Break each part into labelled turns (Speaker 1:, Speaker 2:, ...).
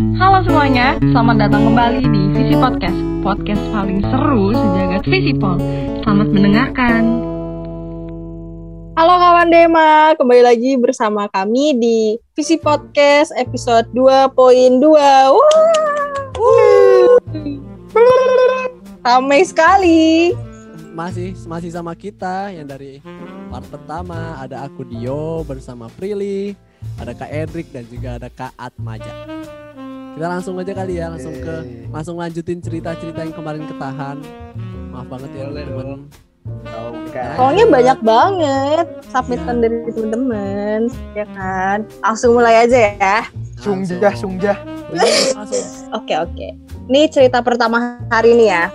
Speaker 1: Halo semuanya, selamat datang kembali di Visi Podcast. Podcast paling seru sejagat Visipol Selamat mendengarkan.
Speaker 2: Halo kawan Dema, kembali lagi bersama kami di Visi Podcast episode 2.2 Wah, Ramai sekali.
Speaker 3: Masih masih sama kita yang dari part pertama. Ada aku Dio bersama Prilly, ada Kak Edric dan juga ada Kak Atmaja. Kita langsung aja kali ya, langsung ke langsung lanjutin cerita-cerita yang kemarin ketahan. Maaf banget ya
Speaker 4: Boleh
Speaker 3: teman.
Speaker 4: dong. Oke.
Speaker 2: Soalnya banyak banget submitan dari teman-teman ya kan Langsung mulai aja ya
Speaker 4: Sungjah, sungjah.
Speaker 2: Oke oke Ini cerita pertama hari ini ya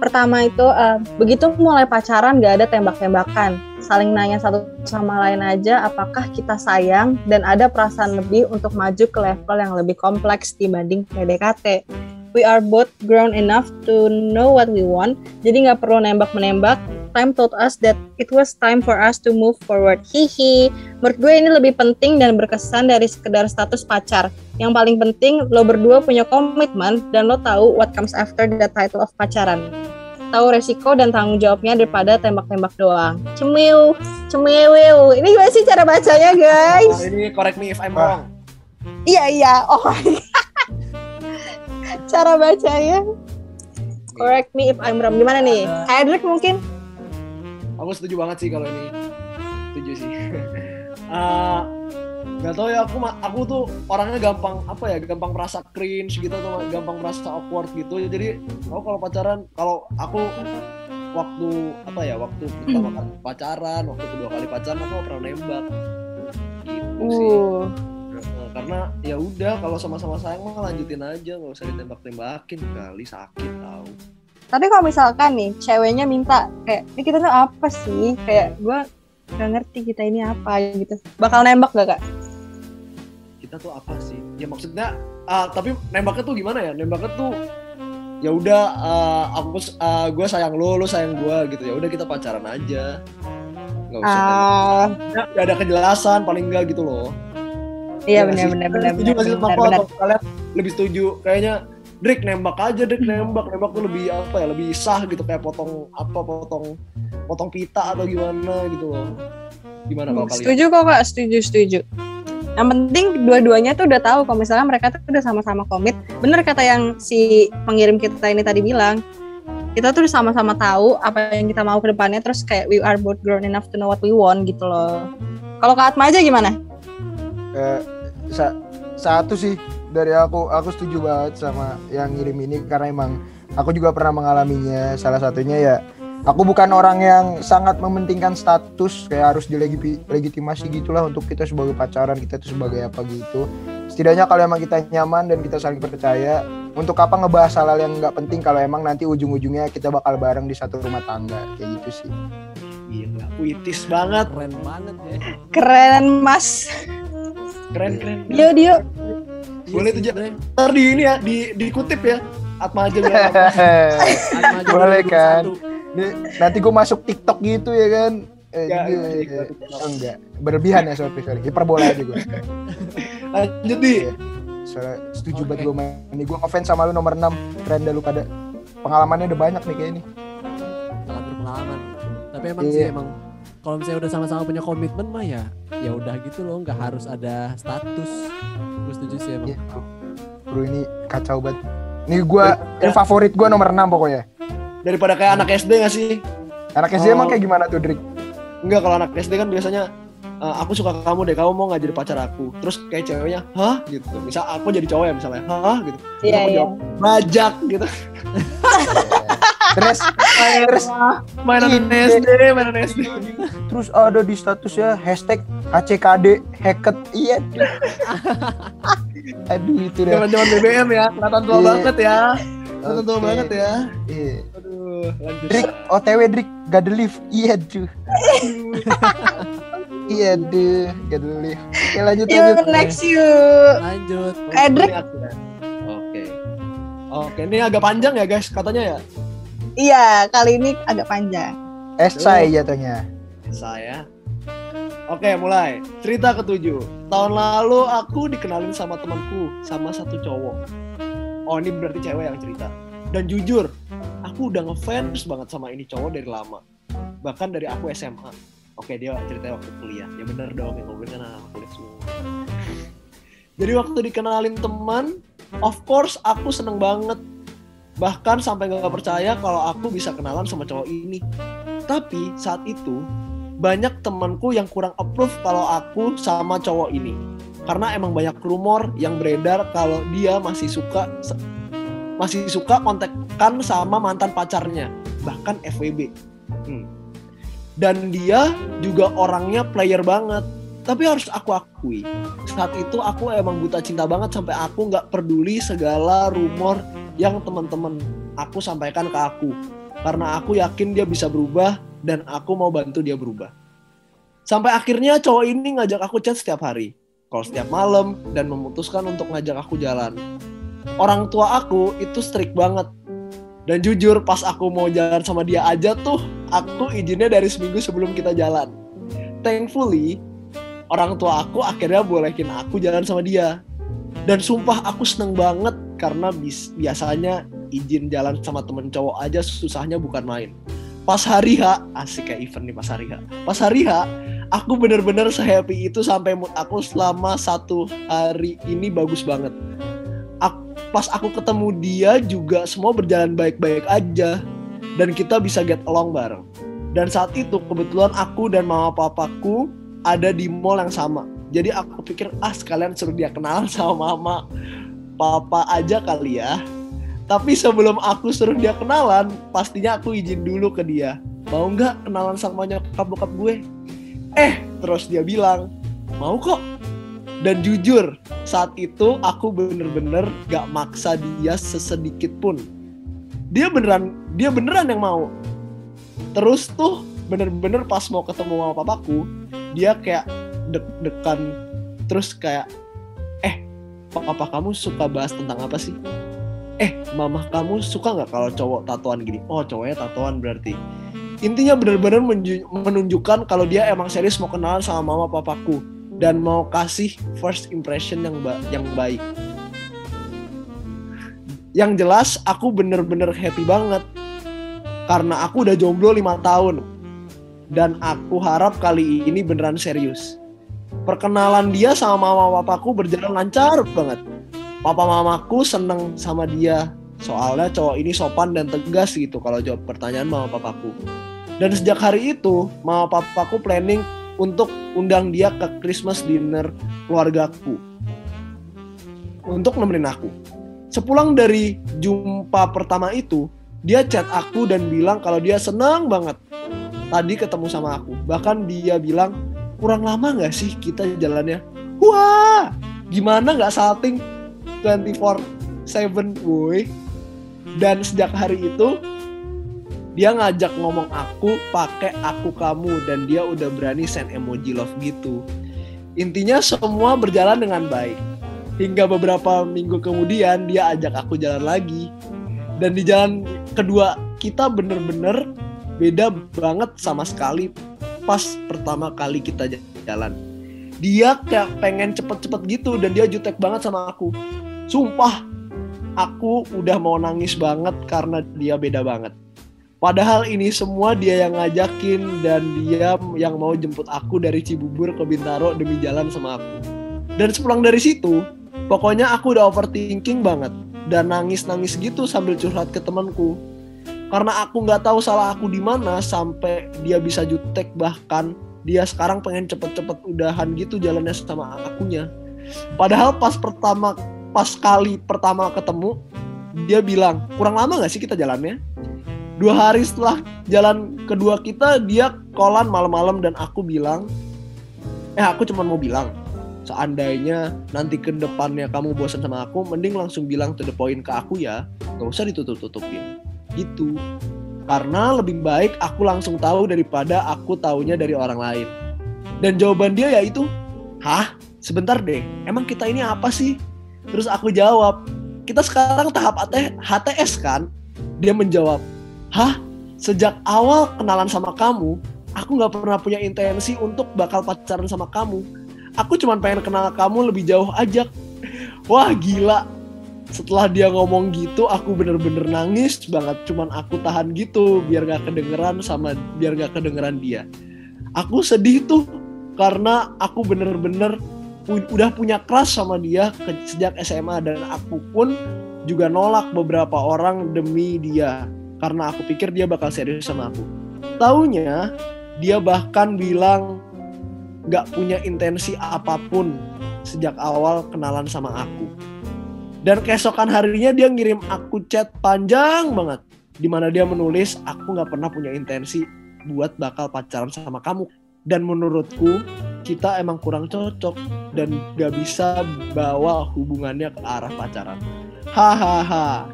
Speaker 2: Pertama itu eh, begitu mulai pacaran gak ada tembak-tembakan. Saling nanya satu sama lain aja apakah kita sayang Dan ada perasaan lebih untuk maju ke level yang lebih kompleks dibanding PDKT We are both grown enough to know what we want Jadi nggak perlu nembak-menembak Time told us that it was time for us to move forward. Hihi. Menurut gue ini lebih penting dan berkesan dari sekedar status pacar. Yang paling penting lo berdua punya komitmen dan lo tahu what comes after the title of pacaran. Tahu resiko dan tanggung jawabnya daripada tembak-tembak doang. Cemiu cemiu. Ini gimana sih cara bacanya guys?
Speaker 4: Nah, ini correct me if I'm wrong.
Speaker 2: iya iya. Oh cara bacanya? Correct me if I'm wrong. Gimana nih? Hedrick mungkin
Speaker 4: Aku setuju banget sih kalau ini. Setuju sih. Eh, Gak tau ya aku aku tuh orangnya gampang apa ya gampang merasa cringe gitu atau gampang merasa awkward gitu. Jadi aku kalau pacaran kalau aku waktu apa ya waktu pertama kali pacaran waktu kedua kali pacaran aku pernah nembak. Gitu sih.
Speaker 2: Uh.
Speaker 4: Nah, karena ya udah kalau sama-sama sayang mah lanjutin aja nggak usah ditembak-tembakin kali sakit tau
Speaker 2: tapi kalau misalkan nih ceweknya minta kayak ini kita tuh apa sih? Kayak gue gak ngerti kita ini apa gitu. Bakal nembak gak kak?
Speaker 4: Kita tuh apa sih? Ya maksudnya ah, tapi nembaknya tuh gimana ya? Nembaknya tuh ya udah ah, aku gue sayang lo lo sayang gue gitu. Ya udah kita pacaran aja. Nggak usah
Speaker 2: ah.
Speaker 4: tembak. nggak ada kejelasan paling enggak gitu loh.
Speaker 2: Iya
Speaker 4: Ya nggak
Speaker 2: benar benar benar
Speaker 4: setuju nggak sih kalian lebih setuju? Kayaknya Drik nembak aja Drik nembak. Nembak tuh lebih apa ya lebih sah gitu. Kayak potong apa potong potong pita atau gimana gitu loh. Gimana kalau kalian?
Speaker 2: Setuju kok kak. Setuju setuju. Yang penting dua-duanya tuh udah tahu. Kalau misalnya mereka tuh udah sama-sama komit bener kata yang si pengirim kita ini tadi bilang kita tuh udah sama-sama tahu apa yang kita mau ke depannya terus kayak we are both grown enough to know what we want gitu loh. Kalau Kak Atma aja gimana?
Speaker 5: Eh, sa- satu sih dari aku aku setuju banget sama yang ngirim ini karena emang aku juga pernah mengalaminya. Salah satunya ya aku bukan orang yang sangat mementingkan status kayak harus dilegitimasi gitulah untuk kita sebagai pacaran kita tuh sebagai apa gitu. Setidaknya kalau emang kita nyaman dan kita saling percaya untuk apa ngebahas hal-hal yang nggak penting kalau emang nanti ujung-ujungnya kita bakal bareng di satu rumah tangga kayak gitu sih.
Speaker 4: Gila, puitis banget.
Speaker 3: Keren banget ya.
Speaker 2: Keren mas.
Speaker 4: Keren keren.
Speaker 2: Dio Dio
Speaker 4: Boleh tuh, ntar di ini ya di dikutip ya Atma aja
Speaker 3: Atmaja
Speaker 5: Boleh
Speaker 3: 2021.
Speaker 5: kan? Nih, nanti gue masuk TikTok gitu ya kan? Eh,
Speaker 4: Enggak,
Speaker 5: gitu.
Speaker 4: enggak, enggak, enggak.
Speaker 5: Oh, enggak. Berlebihan ya sorry sorry. Hiperbola aja gue.
Speaker 4: lanjut di
Speaker 5: Soalnya setuju banget gue main. Ini gue ngefans sama lu nomor 6 Keren dah lu pada. Pengalamannya udah banyak nih kayak ini.
Speaker 3: sangat berpengalaman. Tapi emang
Speaker 5: Iya.
Speaker 3: sih emang kalau misalnya udah sama-sama punya komitmen mah ya ya udah gitu loh nggak harus ada status. Gue setuju sih emang.
Speaker 5: Iya. Bro ini kacau banget. Nih gue,
Speaker 4: Ya.
Speaker 5: ini favorit gue nomor 6 pokoknya.
Speaker 4: daripada kayak anak SD gak sih
Speaker 5: Anak SD
Speaker 4: Oh.
Speaker 5: emang kayak gimana tuh Drik?
Speaker 4: enggak kalau anak SD kan biasanya "Eh, aku suka kamu deh kamu mau nggak jadi pacar aku terus kayak ceweknya hah gitu misal aku jadi cowok ya misalnya hah gitu Terus
Speaker 2: Iya
Speaker 4: aku
Speaker 2: iya
Speaker 4: jawab bajak gitu
Speaker 5: Terus, terus,
Speaker 4: mainan. SD mainan SD
Speaker 5: terus ada di statusnya hashtag HCKD hacket. Iya. Aduh itu dah.
Speaker 4: zaman zaman BBM ya kelihatan tua
Speaker 5: Iya.
Speaker 4: banget ya kelihatan tua banget ya
Speaker 5: Iya.
Speaker 4: aduh lanjut
Speaker 5: Drik, OTW Drik, gak ada lift. Iya, duh. iya, duh, gak lift. Oke, lanjut,
Speaker 2: Yuk
Speaker 5: lanjut.
Speaker 2: next yuk
Speaker 3: Lanjut.
Speaker 2: Edric
Speaker 4: ya. oke oke ini agak panjang ya guys katanya ya
Speaker 2: Iya kali ini agak panjang
Speaker 5: Esai jatuhnya.
Speaker 4: saya Oke, mulai. Cerita ketujuh. Tahun lalu aku dikenalin sama temanku, sama satu cowok. Oh, ini berarti cewek yang cerita. Dan jujur, aku udah ngefans banget sama ini cowok dari lama. Bahkan dari aku SMA. Oke, dia cerita waktu kuliah. Ya bener dong, yang ngobrol kan anak kuliah semua. Jadi waktu dikenalin teman, of course aku seneng banget. Bahkan sampai gak percaya kalau aku bisa kenalan sama cowok ini. Tapi saat itu banyak temanku yang kurang approve kalau aku sama cowok ini. Karena emang banyak rumor yang beredar kalau dia masih suka masih suka kontekan sama mantan pacarnya, bahkan FWB. Hmm. Dan dia juga orangnya player banget. Tapi harus aku akui, saat itu aku emang buta cinta banget sampai aku nggak peduli segala rumor yang teman-teman aku sampaikan ke aku. Karena aku yakin dia bisa berubah dan aku mau bantu dia berubah. Sampai akhirnya cowok ini ngajak aku chat setiap hari, kalau setiap malam, dan memutuskan untuk ngajak aku jalan. Orang tua aku itu strict banget. Dan jujur pas aku mau jalan sama dia aja tuh, aku izinnya dari seminggu sebelum kita jalan. Thankfully, orang tua aku akhirnya bolehin aku jalan sama dia. Dan sumpah aku seneng banget karena bis, biasanya izin jalan sama temen cowok aja susahnya bukan main. Pas hari H asik kayak event nih pas hari H. Pas hari H aku bener-bener sehappy itu sampai mood aku selama satu hari ini bagus banget. Aku, pas aku ketemu dia juga semua berjalan baik-baik aja dan kita bisa get along bareng. Dan saat itu kebetulan aku dan mama papaku ada di mall yang sama. Jadi aku pikir ah sekalian suruh dia kenal sama mama papa aja kali ya tapi sebelum aku suruh dia kenalan, pastinya aku izin dulu ke dia. Mau nggak kenalan sama nyokap bokap gue? Eh, terus dia bilang, mau kok. Dan jujur, saat itu aku bener-bener gak maksa dia sesedikit pun. Dia beneran, dia beneran yang mau. Terus tuh bener-bener pas mau ketemu sama papaku, dia kayak deg-degan terus kayak papa kamu suka bahas tentang apa sih? Eh mamah kamu suka nggak kalau cowok tatoan gini? Oh cowoknya tatoan berarti. Intinya benar-benar menunjukkan kalau dia emang serius mau kenalan sama mama papaku dan mau kasih first impression yang ba yang baik. Yang jelas aku bener-bener happy banget. Karena aku udah jomblo lima tahun. Dan aku harap kali ini beneran serius perkenalan dia sama mama papaku berjalan lancar banget. Papa mamaku seneng sama dia. Soalnya cowok ini sopan dan tegas gitu kalau jawab pertanyaan mama papaku. Dan sejak hari itu mama papaku planning untuk undang dia ke Christmas dinner keluargaku. Untuk nemenin aku. Sepulang dari jumpa pertama itu dia chat aku dan bilang kalau dia senang banget. Tadi ketemu sama aku. Bahkan dia bilang kurang lama nggak sih kita jalannya? Wah gimana nggak salting? 24/7 boy dan sejak hari itu dia ngajak ngomong aku pakai aku kamu dan dia udah berani send emoji love gitu. Intinya semua berjalan dengan baik. Hingga beberapa minggu kemudian dia ajak aku jalan lagi. Dan di jalan kedua kita bener-bener beda banget sama sekali pas pertama kali kita jalan dia kayak pengen cepet-cepet gitu dan dia jutek banget sama aku Sumpah, aku udah mau nangis banget karena dia beda banget. Padahal ini semua dia yang ngajakin dan dia yang mau jemput aku dari Cibubur ke Bintaro demi jalan sama aku. Dan sepulang dari situ, pokoknya aku udah overthinking banget dan nangis-nangis gitu sambil curhat ke temanku. Karena aku nggak tahu salah aku di mana sampai dia bisa jutek bahkan dia sekarang pengen cepet-cepet udahan gitu jalannya sama akunya. Padahal pas pertama pas kali pertama ketemu dia bilang kurang lama gak sih kita jalannya? Dua hari setelah jalan kedua kita dia kolan malam-malam dan aku bilang eh aku cuma mau bilang seandainya nanti ke depannya kamu bosan sama aku mending langsung bilang to the point ke aku ya. Gak usah ditutup-tutupin gitu karena lebih baik aku langsung tahu daripada aku taunya dari orang lain. Dan jawaban dia yaitu hah? Sebentar deh emang kita ini apa sih? Terus aku jawab, kita sekarang tahap HTS kan? Dia menjawab, hah? Sejak awal kenalan sama kamu, aku aku nggak pernah punya intensi untuk bakal pacaran sama kamu. Aku cuma pengen kenal kamu lebih jauh aja. Wah gila setelah dia ngomong gitu aku bener-bener nangis banget. Cuman aku tahan gitu biar gak kedengeran sama biar gak kedengeran dia. Aku sedih tuh karena aku bener-bener udah punya crush sama dia sejak SMA dan aku pun juga nolak beberapa orang demi dia. Karena aku pikir dia bakal serius sama aku. Taunya dia bahkan bilang gak punya intensi apa pun sejak awal kenalan sama aku dan keesokan harinya dia ngirim aku chat panjang banget di mana dia menulis aku nggak pernah punya intensi buat bakal pacaran sama kamu. Dan menurutku kita emang kurang cocok dan gak bisa bawa hubungannya ke arah pacaran. Hahaha.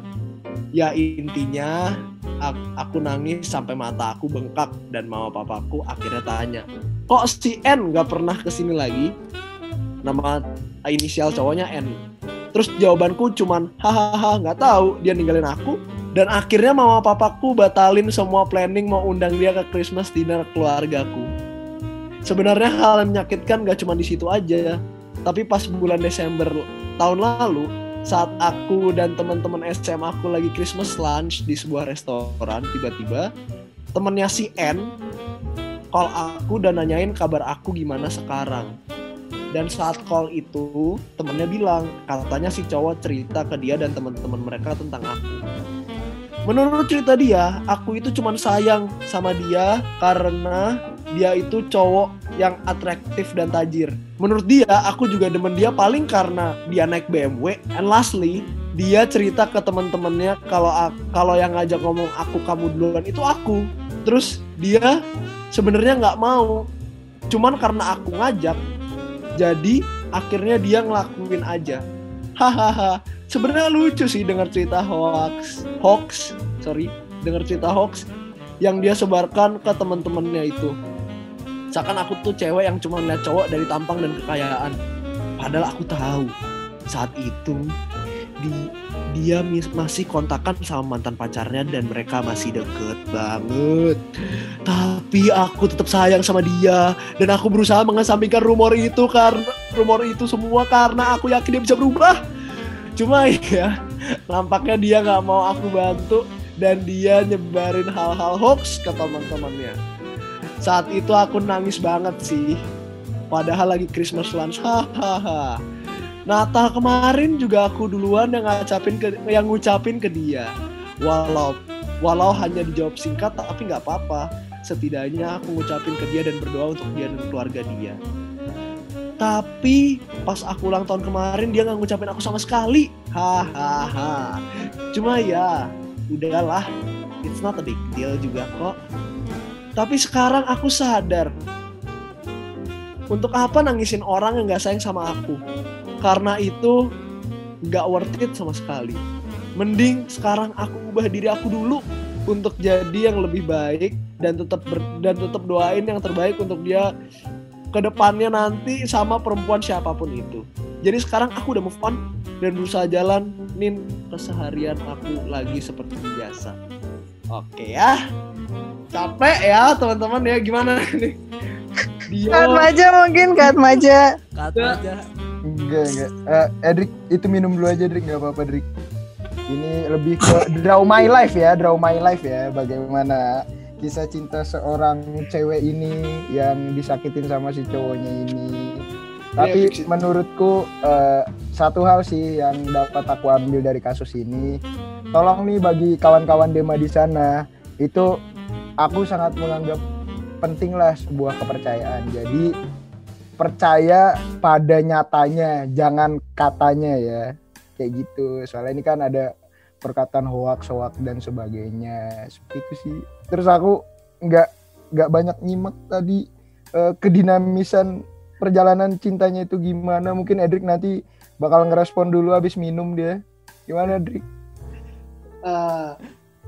Speaker 4: Ya intinya ak- aku nangis sampai mata aku bengkak dan mama papaku akhirnya tanya kok si N gak pernah ke sini lagi? Nama inisial cowoknya N terus jawabanku cuman hahaha nggak tahu dia ninggalin aku. Dan akhirnya mama papaku batalin semua planning mau undang dia ke Christmas dinner keluargaku. Sebenarnya hal yang menyakitkan gak cuma di situ aja tapi pas bulan Desember tahun lalu saat aku dan teman-teman SMA aku lagi Christmas lunch di sebuah restoran tiba-tiba temennya si N call aku dan nanyain kabar aku gimana sekarang dan saat call itu temennya bilang katanya si cowok cerita ke dia dan teman-teman mereka tentang aku. Menurut cerita dia aku itu cuman sayang sama dia karena dia itu cowok yang atraktif dan tajir. Menurut dia aku juga demen dia paling karena dia naik BMW and lastly dia cerita ke teman-temannya kalau kalau yang ngajak ngomong aku kamu duluan itu aku. Terus dia sebenarnya nggak mau. Cuman karena aku ngajak jadi akhirnya dia ngelakuin aja. Hahaha. Sebenarnya lucu sih dengar cerita hoax hoax sorry dengar cerita hoax yang dia sebarkan ke teman-temannya itu. Seakan aku tuh cewek yang cuma ngeliat cowok dari tampang dan kekayaan. Padahal aku tahu saat itu di dia masih kontakan sama mantan pacarnya dan mereka masih deket banget. Tapi aku tetap sayang sama dia. Dan aku berusaha mengesampingkan rumor itu karena rumor itu semua karena aku yakin dia bisa berubah. Cuma ya nampaknya dia nggak mau aku bantu dan dia nyebarin hal-hal hoax ke teman-temannya. Saat itu aku nangis banget sih. Padahal lagi Christmas lunch hahaha Natal kemarin juga aku duluan yang ngucapin ke yang ngucapin ke dia. Walau walau hanya dijawab singkat tapi nggak apa-apa. Setidaknya aku ngucapin ke dia dan berdoa untuk dia dan keluarga dia. Tapi pas aku ulang tahun kemarin dia nggak ngucapin aku sama sekali. Hahaha. Cuma ya udahlah. It's not a big deal juga kok. Tapi sekarang aku sadar. Untuk apa nangisin orang yang nggak sayang sama aku karena itu nggak worth it sama sekali mending sekarang aku ubah diri aku dulu untuk jadi yang lebih baik dan tetap ber- dan tetap doain yang terbaik untuk dia ke depannya nanti sama perempuan siapa pun itu. Jadi sekarang aku udah move on dan berusaha jalanin keseharian aku lagi seperti biasa. Oke ya. Capek ya teman-teman ya gimana nih? Dio,
Speaker 2: Kat Maja mungkin Kat Maja.
Speaker 3: Kata aja.
Speaker 5: Enggak, enggak. Eh, Edric, itu minum dulu aja, Edric. Enggak apa-apa, Edric. Ini lebih ke draw my life ya, draw my life ya. Bagaimana kisah cinta seorang cewek ini yang disakitin sama si cowoknya ini. Tapi
Speaker 4: it.
Speaker 5: menurutku eh, satu hal sih yang dapat aku ambil dari kasus ini, tolong nih bagi kawan-kawan Dema di sana, itu aku sangat menganggap penting lah sebuah kepercayaan. Jadi percaya pada nyatanya, jangan katanya ya. Kayak gitu. Soalnya ini kan ada perkataan hoax, hoax dan sebagainya. Seperti itu sih. Terus aku nggak nggak banyak nyimak tadi eh, kedinamisan perjalanan cintanya itu gimana. Mungkin Edric nanti bakal ngerespon dulu habis minum dia. Gimana Edric?
Speaker 4: eh,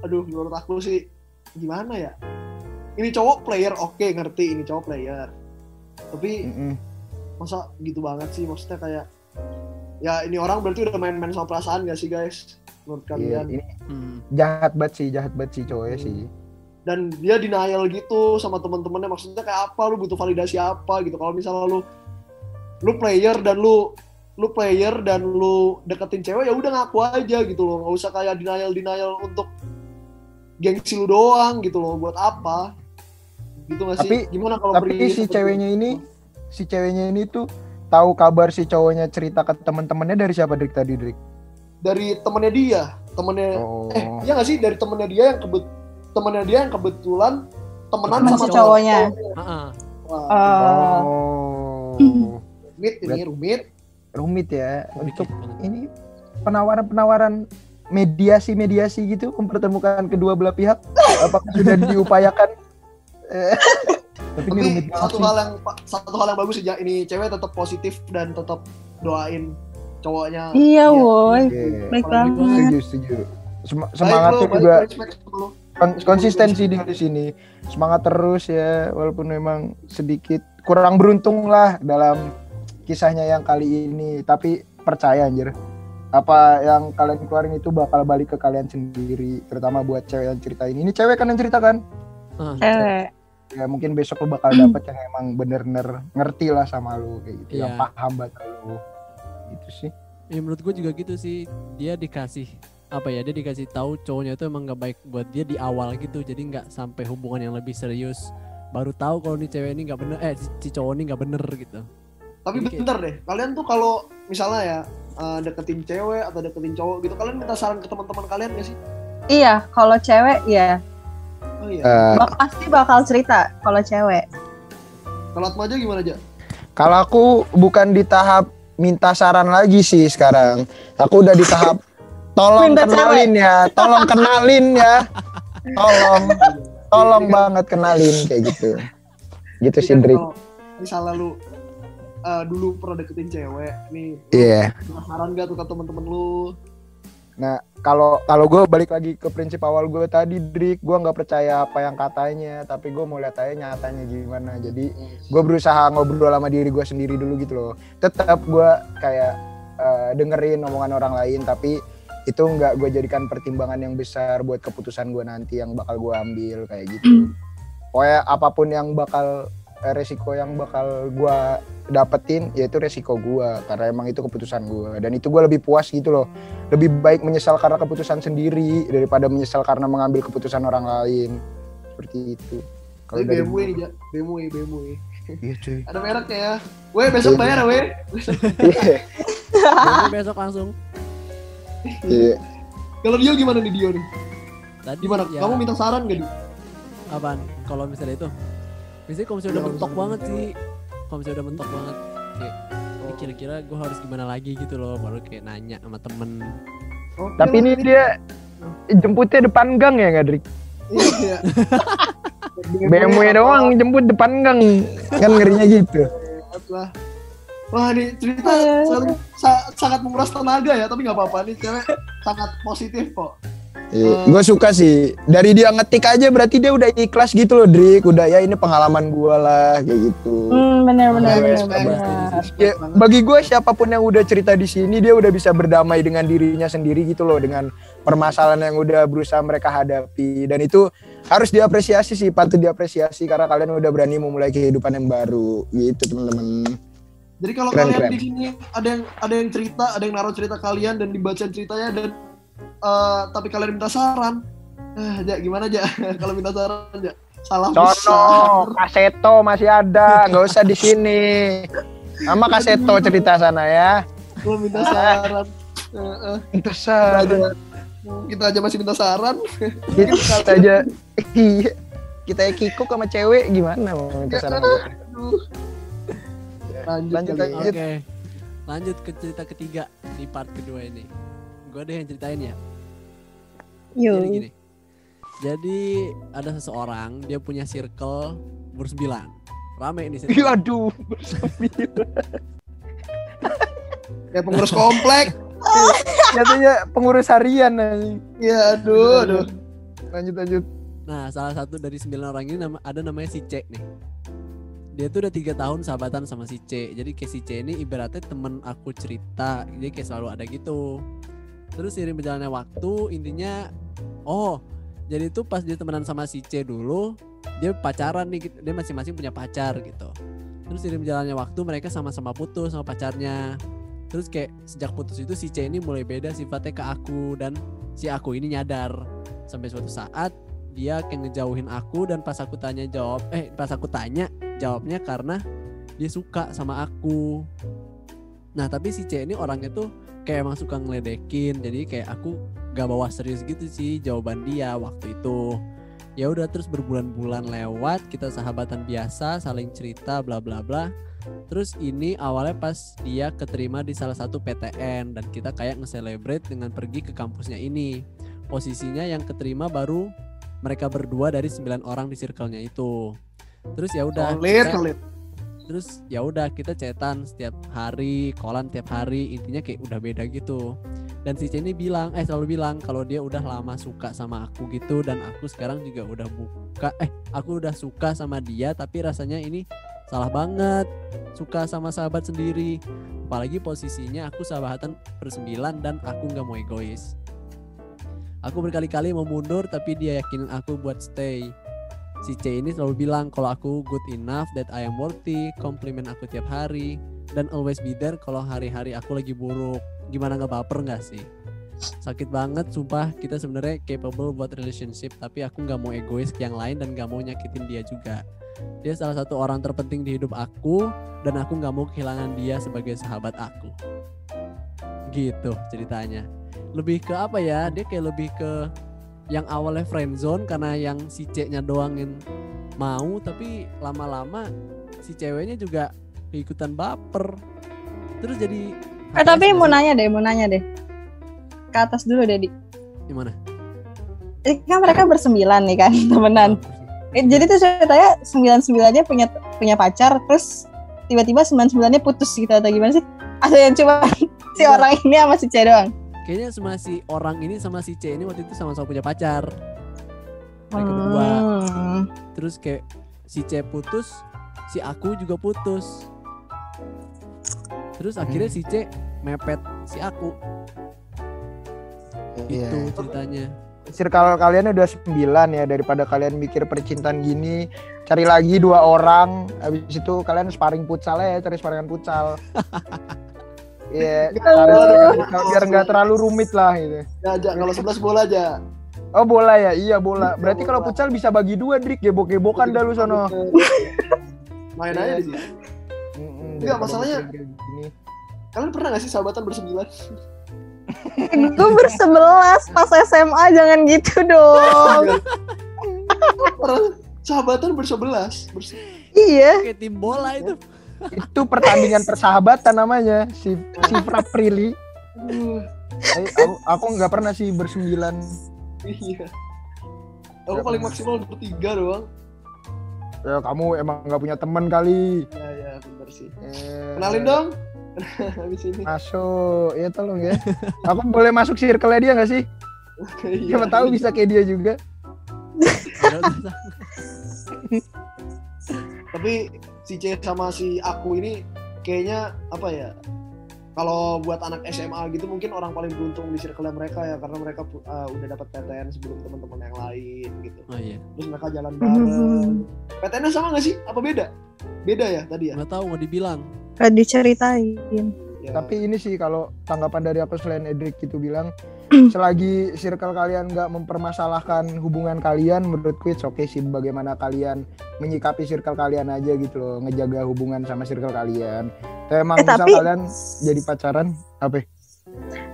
Speaker 4: aduh menurut aku sih gimana ya? Ini cowok player oke ngerti ini cowok player. Tapi
Speaker 5: Mm-mm.
Speaker 4: masa gitu banget sih maksudnya kayak ya ini orang berarti udah main-main sama perasaan gak sih guys menurut
Speaker 5: Iya,
Speaker 4: kalian
Speaker 5: ini
Speaker 3: Hmm.
Speaker 5: jahat banget sih, jahat banget sih cowoknya
Speaker 4: Hmm.
Speaker 5: sih.
Speaker 4: dan dia denial gitu sama teman-temannya maksudnya kayak apa lu butuh validasi apa gitu kalau misalnya lu lu player dan lu lu player dan lu deketin cewek ya udah ngaku aja gitu loh nggak usah kayak denial denial untuk gengsi lu doang gitu loh buat apa gitu gak sih
Speaker 5: Tapi-
Speaker 4: gimana kalau
Speaker 5: Tapi si
Speaker 4: seperti
Speaker 5: ceweknya
Speaker 4: itu?
Speaker 5: ini, si ceweknya ini tuh tahu kabar si cowoknya cerita ke teman-temannya dari siapa Drik tadi Drik?
Speaker 4: dari temennya dia temennya
Speaker 5: Oh.
Speaker 4: eh iya gak sih dari temennya dia yang kebet temennya dia yang kebetulan temenan
Speaker 2: Sama
Speaker 4: sama
Speaker 2: si cowoknya.
Speaker 3: Heeh.
Speaker 4: Wah,
Speaker 2: Eh,
Speaker 5: Oh.
Speaker 4: rumit ini rumit
Speaker 5: Rumit ya untuk
Speaker 3: banget.
Speaker 5: ini penawaran-penawaran mediasi-mediasi gitu mempertemukan kedua belah pihak apakah sudah diupayakan? Eh, Tapi ini rumit
Speaker 4: satu hal yang satu hal yang bagus sih Ja. ini cewek tetap positif dan tetap doain cowoknya
Speaker 2: Iya,
Speaker 4: Iya.
Speaker 2: woi.
Speaker 5: Iya.
Speaker 2: Baik banget.
Speaker 5: Setuju, setuju. Sem- semangatnya juga kon- konsistensi di di sini. Semangat terus ya, walaupun memang sedikit kurang beruntung lah dalam kisahnya yang kali ini. Tapi percaya anjir, apa yang kalian keluarin itu bakal balik ke kalian sendiri, terutama buat cewek yang ceritain. Ini cewek kan yang ceritakan.
Speaker 3: Ah,
Speaker 2: Cewek.
Speaker 5: Ya mungkin besok lo bakal dapet yang emang bener-bener ngerti lah sama lu kayak gitu, yang
Speaker 3: Iya.
Speaker 5: paham banget lu. Gitu sih.
Speaker 3: ya menurut gue juga gitu sih dia dikasih apa ya dia dikasih tahu cowoknya itu emang gak baik buat dia di awal gitu jadi nggak sampai hubungan yang lebih serius baru tahu kalau nih cewek ini nggak bener eh si- cowok ini nggak bener gitu
Speaker 4: tapi
Speaker 3: Jadi kayak-
Speaker 4: bentar deh kalian tuh kalau misalnya ya eh, deketin cewek atau deketin cowok gitu kalian minta saran ke teman-teman kalian gak sih
Speaker 2: Iya, kalau cewek ya
Speaker 4: oh iya
Speaker 5: Eh,
Speaker 2: bak- pasti bakal cerita kalau cewek.
Speaker 4: kalau Atma aja gimana aja
Speaker 5: Kalau aku bukan di tahap minta saran lagi sih sekarang. Aku udah di tahap tolong
Speaker 2: Minta
Speaker 5: kenalin ya, tolong kenalin ya. Tolong, tolong banget kenalin kayak gitu. Gitu sih
Speaker 4: Jadi kan
Speaker 5: Drik.
Speaker 4: misalnya lu eh, dulu pernah deketin cewek nih
Speaker 5: Iya.
Speaker 4: saran gak tuh ke temen-temen lu
Speaker 5: Nah, kalau kalau gue balik lagi ke prinsip awal gue tadi, Drik, gue nggak percaya apa yang katanya, tapi gue mau lihat aja nyatanya gimana. Jadi gue berusaha ngobrol sama diri gue sendiri dulu gitu loh. Tetap gue kayak eh, dengerin omongan orang lain, tapi itu nggak gue jadikan pertimbangan yang besar buat keputusan gue nanti yang bakal gue ambil kayak gitu. Pokoknya apa pun yang bakal resiko yang bakal gue dapetin yaitu resiko gue karena emang itu keputusan gue dan itu gue lebih puas gitu loh lebih baik menyesal karena keputusan sendiri daripada menyesal karena mengambil keputusan orang lain seperti itu
Speaker 4: Tapi
Speaker 5: dari
Speaker 4: BMW
Speaker 5: gua-
Speaker 4: nih. BMW, BMW.
Speaker 5: iya cuy
Speaker 4: Ada mereknya ya. Weh, besok
Speaker 5: Iya.
Speaker 4: bayar ya, weh.
Speaker 5: iya
Speaker 3: besok langsung
Speaker 5: iya
Speaker 4: Kalau Dio gimana nih Dio nih?
Speaker 3: tadi
Speaker 4: Gimana?
Speaker 3: ya,
Speaker 4: Kamu minta saran gak, Dio?
Speaker 3: apaan kalau misalnya itu biasanya kalau misalnya udah
Speaker 4: Iya,
Speaker 3: mentok banget sih. Kalau misalnya udah mentok banget kayak ini kira-kira gue harus gimana lagi gitu loh baru kayak nanya sama temen.
Speaker 4: Oke
Speaker 5: tapi
Speaker 4: lah.
Speaker 5: ini dia jemputnya depan gang ya nggak Drik
Speaker 4: Iya.
Speaker 5: BMW doang jemput depan gang. Kan ngerinya gitu.
Speaker 4: Wah, ini cerita sangat, sa- sangat menguras tenaga ya, tapi nggak apa-apa. Nih cewek sangat positif kok.
Speaker 5: Iya, gue suka sih. Dari dia ngetik aja berarti dia udah ikhlas gitu loh, Drik. Udah ya ini pengalaman gue lah, kayak gitu.
Speaker 2: Hmm, benar benar
Speaker 4: Oke,
Speaker 2: benar
Speaker 4: respect,
Speaker 2: benar.
Speaker 4: respect
Speaker 5: Ya, bagi gue siapa pun yang udah cerita di sini dia udah bisa berdamai dengan dirinya sendiri gitu loh dengan permasalahan yang udah berusaha mereka hadapi dan itu harus diapresiasi sih patut diapresiasi karena kalian udah berani memulai kehidupan yang baru gitu teman-teman.
Speaker 4: Jadi kalau
Speaker 5: Keren,
Speaker 4: kalian
Speaker 5: keren.
Speaker 4: di sini ada yang ada yang cerita, ada yang naruh cerita kalian dan dibaca ceritanya dan eh, tapi kalian minta saran, eh, ja, gimana aja kalau minta saran aja salah besar.
Speaker 5: Sono, kaseto masih ada, nggak usah di sini. Sama kaseto cerita sana ya.
Speaker 4: Kalau minta saran, eh, eh,
Speaker 5: Itu
Speaker 4: kita aja, kita aja masih minta saran.
Speaker 5: kita aja iya kita kikuk sama cewek gimana mau minta saran gue?
Speaker 4: Aduh. Lanjut,
Speaker 5: Lanjut,
Speaker 4: ya.
Speaker 5: lanjut.
Speaker 3: Oke, lanjut ke cerita ketiga di part kedua ini. Gue deh yang ceritain ya.
Speaker 2: Yuk.
Speaker 3: Jadi gini. Jadi ada seseorang dia punya circle bersembilan. Rame ini circle.
Speaker 5: Iya, aduh
Speaker 4: Ya pengurus komplek.
Speaker 5: katanya pengurus harian anjing.
Speaker 4: Ya aduh, aduh.
Speaker 5: lanjut lanjut
Speaker 3: Nah, salah satu dari sembilan orang ini nama, ada namanya si C nih. Dia tuh udah tiga tahun sahabatan sama si C. Jadi kayak si C ini ibaratnya temen aku cerita. Jadi kayak selalu ada gitu. Terus seiring berjalannya waktu, intinya, oh jadi itu pas dia temenan sama si C dulu dia pacaran nih dia masing-masing punya pacar gitu. Terus seiring berjalannya waktu mereka sama-sama putus sama pacarnya. Terus kayak sejak putus itu si C ini mulai beda sifatnya ke aku dan si aku ini nyadar. Sampai suatu saat dia kayak ngejauhin aku dan pas aku tanya jawab eh pas aku tanya jawabnya karena dia suka sama aku. Nah tapi si C ini orangnya tuh kayak emang suka ngeledekin jadi kayak aku gak bawa serius gitu sih jawaban dia waktu itu. Ya udah terus berbulan-bulan lewat kita sahabatan biasa saling cerita bla bla bla. Terus ini awalnya pas dia keterima di salah satu PTN dan kita kayak nge-celebrate dengan pergi ke kampusnya ini. Posisinya yang keterima baru mereka berdua dari sembilan orang di circle-nya itu. Terus ya udah
Speaker 4: Solid,
Speaker 3: kita-
Speaker 4: solid.
Speaker 3: Terus ya udah kita cetan setiap hari kolan tiap hari intinya kayak udah beda gitu. Dan si C ini bilang eh selalu bilang kalau dia udah lama suka sama aku gitu dan aku sekarang juga udah buka eh aku udah suka sama dia tapi rasanya ini salah banget suka sama sahabat sendiri. Apalagi posisinya aku sahabatan bersembilan dan aku nggak mau egois. Aku berkali-kali mau mundur tapi dia yakinin aku buat stay si C ini selalu bilang kalau aku good enough that I am worthy, komplimen aku tiap hari, dan always be there kalau hari-hari aku lagi buruk. Gimana nggak baper nggak sih? Sakit banget, sumpah kita sebenarnya capable buat relationship, tapi aku nggak mau egois ke yang lain dan nggak mau nyakitin dia juga. Dia salah satu orang terpenting di hidup aku, dan aku nggak mau kehilangan dia sebagai sahabat aku. Gitu ceritanya. Lebih ke apa ya? Dia kayak lebih ke yang awalnya friendzone karena yang si C-nya doang yang mau tapi lama-lama si ceweknya juga keikutan baper terus jadi
Speaker 2: Eh tapi mau nanya deh, mau nanya deh. Ke atas dulu deh, Di.
Speaker 3: gimana
Speaker 2: Eh, kan mereka bersembilan nih kan, temenan. Eh, jadi tuh ceritanya sembilan sembilannya punya punya pacar, terus tiba-tiba sembilan sembilannya putus gitu atau gimana sih? Ada yang cuma si orang ini sama si C doang.
Speaker 3: Kayaknya sama si orang ini sama si C ini waktu itu sama-sama punya pacar. Mereka berdua.
Speaker 2: Hmm.
Speaker 3: terus kayak si C putus si aku juga putus. Terus akhirnya si C mepet si aku.
Speaker 5: Iya.
Speaker 3: itu ceritanya.
Speaker 5: Circle kalian udah sembilan ya daripada kalian mikir percintaan gini cari lagi dua orang habis itu kalian sparring futsal ya cari sparingan futsal Iya, cari- biar nggak terlalu rumit lah gitu.
Speaker 4: Ya, aja kalau 11 bola aja.
Speaker 5: Oh bola ya, iya bola. Berarti kalau futsal bisa bagi dua, Drik. Gebok-gebokan dah lu sono.
Speaker 4: Main
Speaker 5: Iya.
Speaker 4: aja di sini.
Speaker 5: Mm-mm,
Speaker 4: Enggak, masalahnya-. Kalian pernah gak sih sahabatan bersembilan?
Speaker 2: Gue bersebelas pas SMA jangan gitu dong.
Speaker 4: Pernah sahabatan bersebelas. Bers
Speaker 2: iya.
Speaker 3: kayak tim bola itu
Speaker 5: itu pertandingan persahabatan namanya si si Prilly. Eh, aku aku nggak pernah sih bersembilan.
Speaker 4: iya. Aku paling maksimal bertiga doang.
Speaker 5: Ya, kamu emang nggak punya teman kali.
Speaker 4: Ya, ya, bener sih.
Speaker 5: Eh,
Speaker 4: Kenalin dong. Habis ini.
Speaker 5: Masuk, ya tolong ya. Aku boleh masuk circle dia nggak sih?
Speaker 4: Iya.
Speaker 5: Siapa tahu bisa kayak dia juga.
Speaker 4: Tapi si C sama si aku ini kayaknya apa ya? Kalau buat anak SMA gitu mungkin orang paling beruntung di circle mereka ya karena mereka uh, udah dapat PTN sebelum teman-teman yang lain gitu.
Speaker 3: oh iya
Speaker 4: Terus mereka jalan bareng. PTN-nya sama gak sih? Apa beda? Beda ya tadi ya?
Speaker 3: nggak tahu mau dibilang
Speaker 2: Gak diceritain.
Speaker 4: Ya.
Speaker 5: Tapi ini sih kalau tanggapan dari aku selain Edric itu bilang selagi circle kalian nggak mempermasalahkan hubungan kalian menurutku it's okay sih bagaimana kalian menyikapi circle kalian aja gitu loh ngejaga hubungan sama circle kalian. Tapi emang
Speaker 2: Eh,
Speaker 5: misal
Speaker 2: tapi-
Speaker 5: kalian jadi pacaran apa?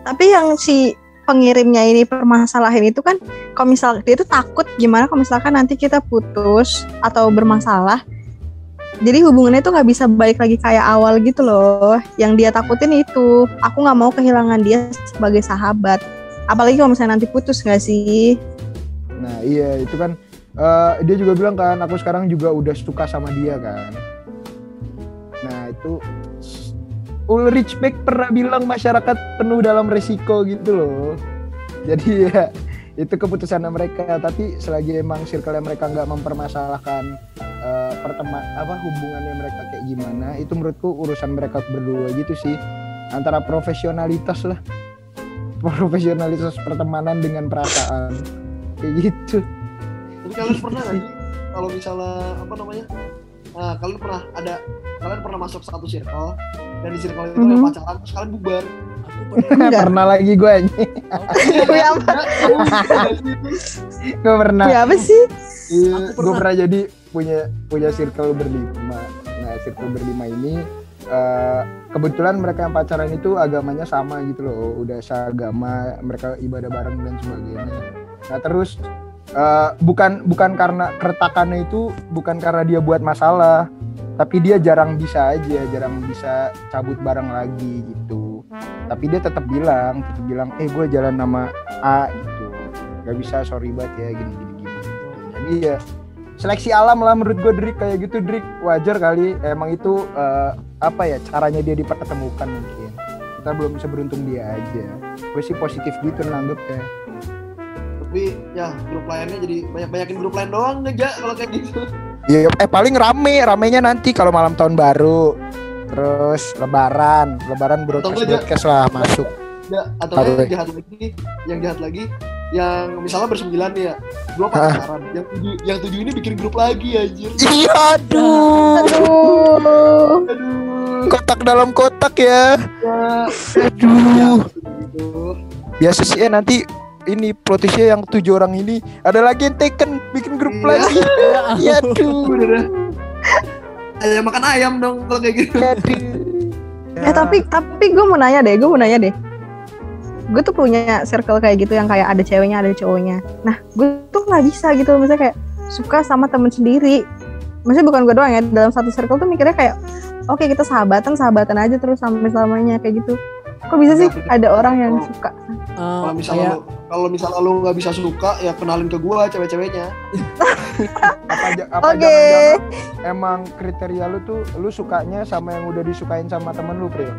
Speaker 2: Tapi yang si pengirimnya ini permasalahan itu kan kalau misal dia tuh takut gimana kalau misalkan nanti kita putus atau bermasalah jadi hubungannya tuh nggak bisa balik lagi kayak awal gitu loh yang dia takutin itu aku nggak mau kehilangan dia sebagai sahabat apalagi kalau misalnya nanti putus nggak sih
Speaker 5: Nah iya itu kan eh, dia juga bilang kan aku sekarang juga udah suka sama dia kan. Nah itu Ulrich Beck pernah bilang masyarakat penuh dalam resiko gitu loh. Jadi ya itu keputusan mereka. Tapi selagi emang circle mereka nggak mempermasalahkan eh, pertema apa hubungannya mereka kayak gimana, itu menurutku urusan mereka berdua gitu sih. Antara profesionalitas lah, profesionalitas pertemanan dengan perasaan kayak gitu
Speaker 4: Tapi kalian pernah nggak sih kalau misalnya apa namanya? Nah, kalian pernah ada kalian pernah masuk satu circle dan di circle itu
Speaker 2: Mhm.
Speaker 4: yang pacaran terus kalian bubar.
Speaker 3: Aku pernah
Speaker 2: Enggak.
Speaker 5: pernah lagi gue anjing
Speaker 2: Wih, apa?
Speaker 5: gue pernah
Speaker 2: Wih, apa sih?
Speaker 5: Iya, gue
Speaker 3: pernah
Speaker 5: jadi punya punya circle berlima. Nah, circle berlima ini eh, kebetulan mereka yang pacaran itu agamanya sama gitu loh, udah seagama, mereka ibadah bareng dan sebagainya. Nah, terus eh, bukan bukan karena keretakannya itu bukan karena dia buat masalah, tapi dia jarang bisa aja, jarang bisa cabut bareng lagi gitu. Tapi dia tetap bilang, tetap bilang, eh gue jalan nama A gitu, gak bisa sorry banget ya gini gini gini. gitu. Jadi ya seleksi alam lah menurut gue Drik kayak gitu Drik wajar kali emang itu eh, apa ya caranya dia dipertemukan mungkin. Kita belum bisa beruntung dia aja. Gue sih positif gitu nanggepnya
Speaker 4: Tapi ya grup lainnya jadi banyak banyakin grup lain doang aja kalau kayak gitu.
Speaker 5: Iya, eh paling rame, ramenya nanti kalau malam tahun baru, terus lebaran, lebaran broadcast broadcast lah masuk.
Speaker 4: Ya, atau yang jahat lagi, yang jahat lagi, yang misalnya bersembilan nih ya, dua pacaran, yang tujuh, yang tujuh ini bikin grup lagi anjir.
Speaker 5: Iya, aduh,
Speaker 2: Aduh.
Speaker 4: Aduh,
Speaker 5: kotak dalam kotak ya.
Speaker 4: ya,
Speaker 5: Aduh,
Speaker 4: gitu.
Speaker 5: biasa sih ya nanti ini plotisnya yang tujuh orang ini ada lagi yang taken bikin grup
Speaker 4: Iya.
Speaker 5: lagi. Ya aduh.
Speaker 4: Ayam makan ayam dong kalau kayak gitu.
Speaker 5: aduh.
Speaker 2: Eh tapi tapi gue mau nanya deh, gue mau nanya deh. Gue tuh punya circle kayak gitu yang kayak ada ceweknya ada cowoknya. Nah gue tuh nggak bisa gitu, misalnya kayak suka sama temen sendiri. Maksudnya bukan gue doang ya, dalam satu circle tuh mikirnya kayak oke kita sahabatan sahabatan aja terus sampai selamanya kayak gitu. Kok bisa sih ada orang yang suka?
Speaker 3: Eh,
Speaker 4: Kalau misalnya kalau misalnya lu nggak bisa suka ya kenalin ke gua cewek-ceweknya.
Speaker 5: apa, apa
Speaker 2: Oke.
Speaker 5: jangan-jangan emang kriteria lu tuh lu sukanya sama yang udah disukain sama temen lu Pril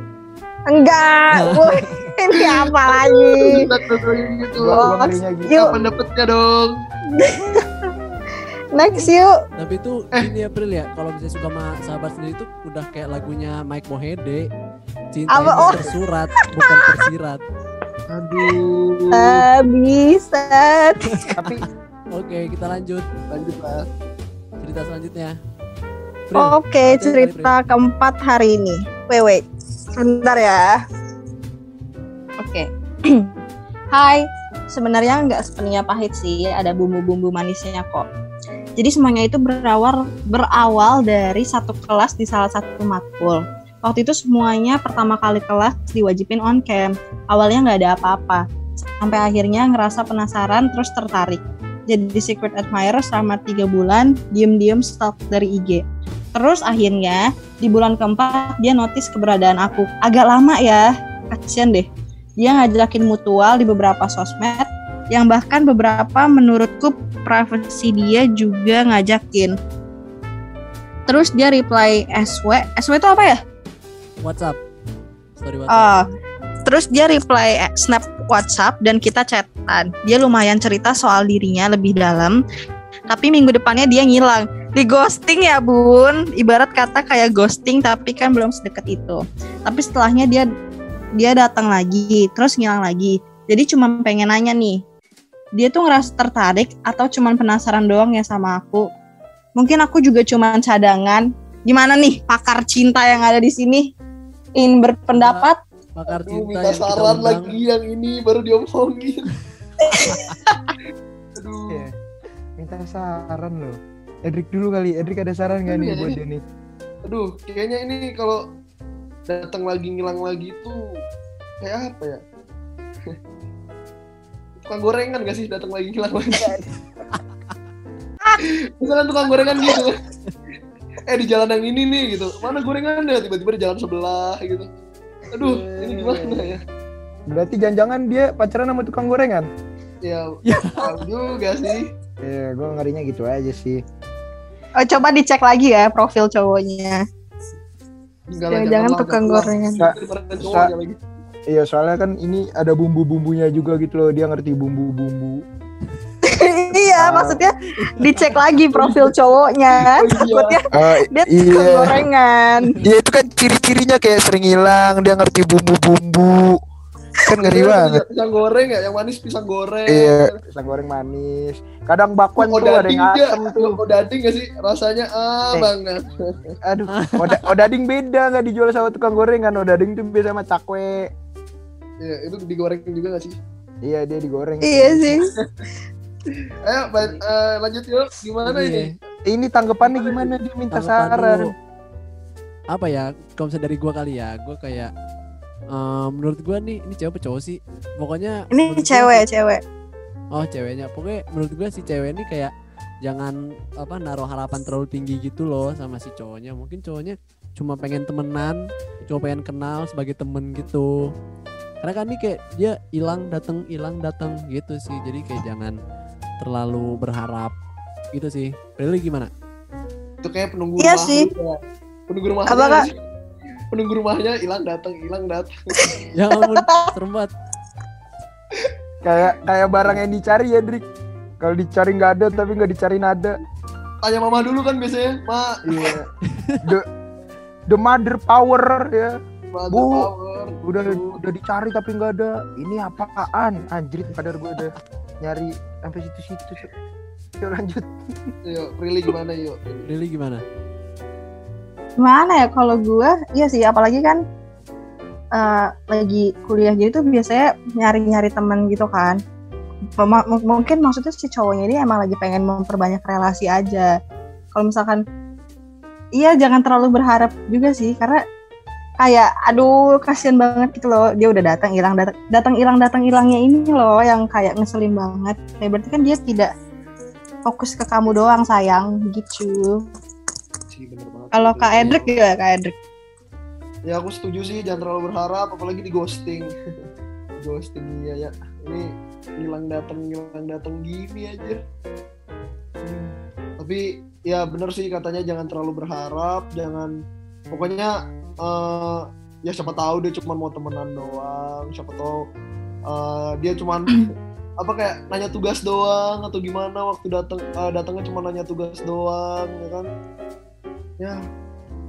Speaker 2: Enggak, Woi, ini apa lagi?
Speaker 4: gitu. Kapan dapetnya dong?
Speaker 2: Next yuk.
Speaker 3: tapi itu ini April ya kalau misalnya suka sama sahabat sendiri itu udah kayak lagunya Mike Mohede cinta
Speaker 2: Apa?
Speaker 3: itu
Speaker 2: Oh.
Speaker 3: tersurat bukan tersirat
Speaker 4: Aduh.
Speaker 2: Bisa.
Speaker 5: tapi
Speaker 3: oke kita lanjut
Speaker 4: Lanjut lah.
Speaker 3: cerita selanjutnya April,
Speaker 2: Oke, cerita keempat hari ini. Wait, wait. Sebentar ya. Oke. Hai, sebenarnya nggak sepenuhnya pahit sih, ada bumbu-bumbu manisnya kok. Jadi semuanya itu berawal berawal dari satu kelas di salah satu matkul. Waktu itu semuanya pertama kali kelas diwajibin on cam. Awalnya nggak ada apa-apa, sampai akhirnya ngerasa penasaran terus tertarik. Jadi secret admirer selama tiga bulan, diem-diem stalk dari IG. Terus akhirnya di bulan keempat dia notice keberadaan aku. Agak lama ya, kasihan deh. Dia ngajakin mutual di beberapa sosmed yang bahkan beberapa menurutku privasi dia juga ngajakin. Terus dia reply SW. SW itu apa ya?
Speaker 3: WhatsApp story WhatsApp
Speaker 2: Ah, terus dia reply snap WhatsApp dan kita chatan. Dia lumayan cerita soal dirinya lebih dalam. Tapi minggu depannya dia ngilang. Di ghosting ya bun. Ibarat kata kayak ghosting tapi kan belum sedekat itu. Tapi setelahnya dia dia datang lagi, terus ngilang lagi. Jadi cuma pengen nanya nih. Dia tuh ngerasa tertarik atau cuman penasaran doang ya sama aku? Mungkin aku juga cuman cadangan. Gimana nih pakar cinta yang ada di sini? Ingin berpendapat?
Speaker 3: pakar
Speaker 4: Aduh,
Speaker 3: cinta
Speaker 4: minta
Speaker 3: yang kita
Speaker 4: saran lagi yang ini baru diomongin. Aduh.
Speaker 5: Minta saran loh Edric dulu kali Edric ada saran gak nih
Speaker 4: Iya,
Speaker 5: buat
Speaker 4: iya.
Speaker 5: dia nih
Speaker 4: Aduh, kayaknya ini kalau datang lagi ngilang lagi tuh kayak apa ya? tukang gorengan gak sih datang lagi ngilang lagi? Misalnya tukang gorengan gitu. eh di jalan yang ini nih gitu. Mana gorengannya? Tiba-tiba di jalan sebelah gitu. Aduh, ini gimana ya?
Speaker 5: berarti jangan-jangan dia pacaran sama tukang gorengan
Speaker 4: Ya,
Speaker 3: Ya.
Speaker 4: juga sih.
Speaker 5: Iya, gue ngerinya gitu aja sih.
Speaker 2: Oh, coba dicek lagi ya profil cowoknya.
Speaker 4: Enggak
Speaker 2: Jangan-jangan
Speaker 4: janganlah,
Speaker 2: tukang gorengan.
Speaker 5: Iya, soalnya kan ini ada bumbu-bumbunya juga gitu loh. Dia ngerti bumbu-bumbu.
Speaker 2: iya, maksudnya dicek lagi profil cowoknya.
Speaker 4: Iya.
Speaker 2: Takutnya
Speaker 5: Eh,
Speaker 2: dia tukang gorengan.
Speaker 5: Iya itu kan ciri-cirinya kayak sering hilang. Dia ngerti bumbu-bumbu. Kan ngeri
Speaker 4: Iya,
Speaker 5: banget
Speaker 4: Pisang goreng ya, yang manis pisang goreng.
Speaker 5: iya pisang goreng manis kadang bakwan
Speaker 4: Oh,
Speaker 5: tuh ada yang
Speaker 4: ya?
Speaker 5: asem tuh
Speaker 4: Oh, dading gak sih? Rasanya ah
Speaker 5: Eh.
Speaker 4: banget.
Speaker 5: aduh oda, odading beda nggak dijual sama tukang gorengan odading tuh biasa sama cakwe
Speaker 4: Iya, itu digoreng juga gak sih?
Speaker 5: iya dia digoreng
Speaker 2: Iya sih.
Speaker 4: Ayo, ba- eh, lanjut yuk. Gimana
Speaker 3: Iya.
Speaker 4: ini?
Speaker 5: ini tanggapannya gimana dia minta
Speaker 3: Tanggapan
Speaker 5: saran
Speaker 3: lu, apa ya kalau misalnya dari gua kali ya gua kayak eh, menurut gua nih ini cewek apa cowok sih pokoknya
Speaker 2: Ini
Speaker 3: menurut gua
Speaker 2: cewek, cewek.
Speaker 3: oh ceweknya pokoknya menurut gua si cewek ini kayak jangan apa naruh harapan terlalu tinggi gitu loh sama si cowoknya mungkin cowoknya cuma pengen temenan cuma pengen kenal sebagai temen gitu karena kan ini kayak dia hilang datang hilang datang gitu sih jadi kayak jangan terlalu berharap gitu sih Prilly gimana
Speaker 4: Itu kayak penunggu
Speaker 2: Iya
Speaker 4: rumah.
Speaker 2: sih.
Speaker 4: Penunggu sih? Penunggu rumahnya hilang datang, hilang datang.
Speaker 3: ya ampun serem banget
Speaker 5: kayak kayak barang yang dicari ya Drik kalau dicari nggak ada tapi nggak dicari nada
Speaker 4: Tanya mama dulu kan biasanya, Ma,
Speaker 5: iya the the mother power ya
Speaker 4: mother
Speaker 5: Bu.
Speaker 4: power.
Speaker 5: udah
Speaker 4: Bu.
Speaker 5: udah dicari tapi nggak ada ini apaan anjrit padahal gue udah nyari sampai situ-situ yuk lanjut
Speaker 4: Yuk, Prilly gimana yuk?
Speaker 3: Prilly gimana
Speaker 2: Gimana ya kalau gue? Iya sih, apalagi kan eh, lagi kuliah gitu biasanya nyari-nyari teman gitu kan. M- mungkin maksudnya si cowoknya ini emang lagi pengen memperbanyak relasi aja. Kalau misalkan iya jangan terlalu berharap juga sih karena kayak aduh kasihan banget gitu loh dia udah datang hilang datang datang hilang datang hilangnya ini loh yang kayak ngeselin banget ya berarti kan dia tidak fokus ke kamu doang sayang gitu
Speaker 4: Sih, bener banget.
Speaker 2: kalau kak Edric juga kak Edric
Speaker 4: Ya aku setuju sih, jangan terlalu berharap, apalagi di ghosting. ghosting iya ya. Ini hilang datang hilang datang gini aja. Hmm. Tapi ya bener sih katanya jangan terlalu berharap, jangan pokoknya eh ya siapa tahu dia cuma mau temenan doang, siapa tahu eh, dia cuman apa kayak nanya tugas doang atau gimana waktu datang eh, datangnya cuma nanya tugas doang ya kan ya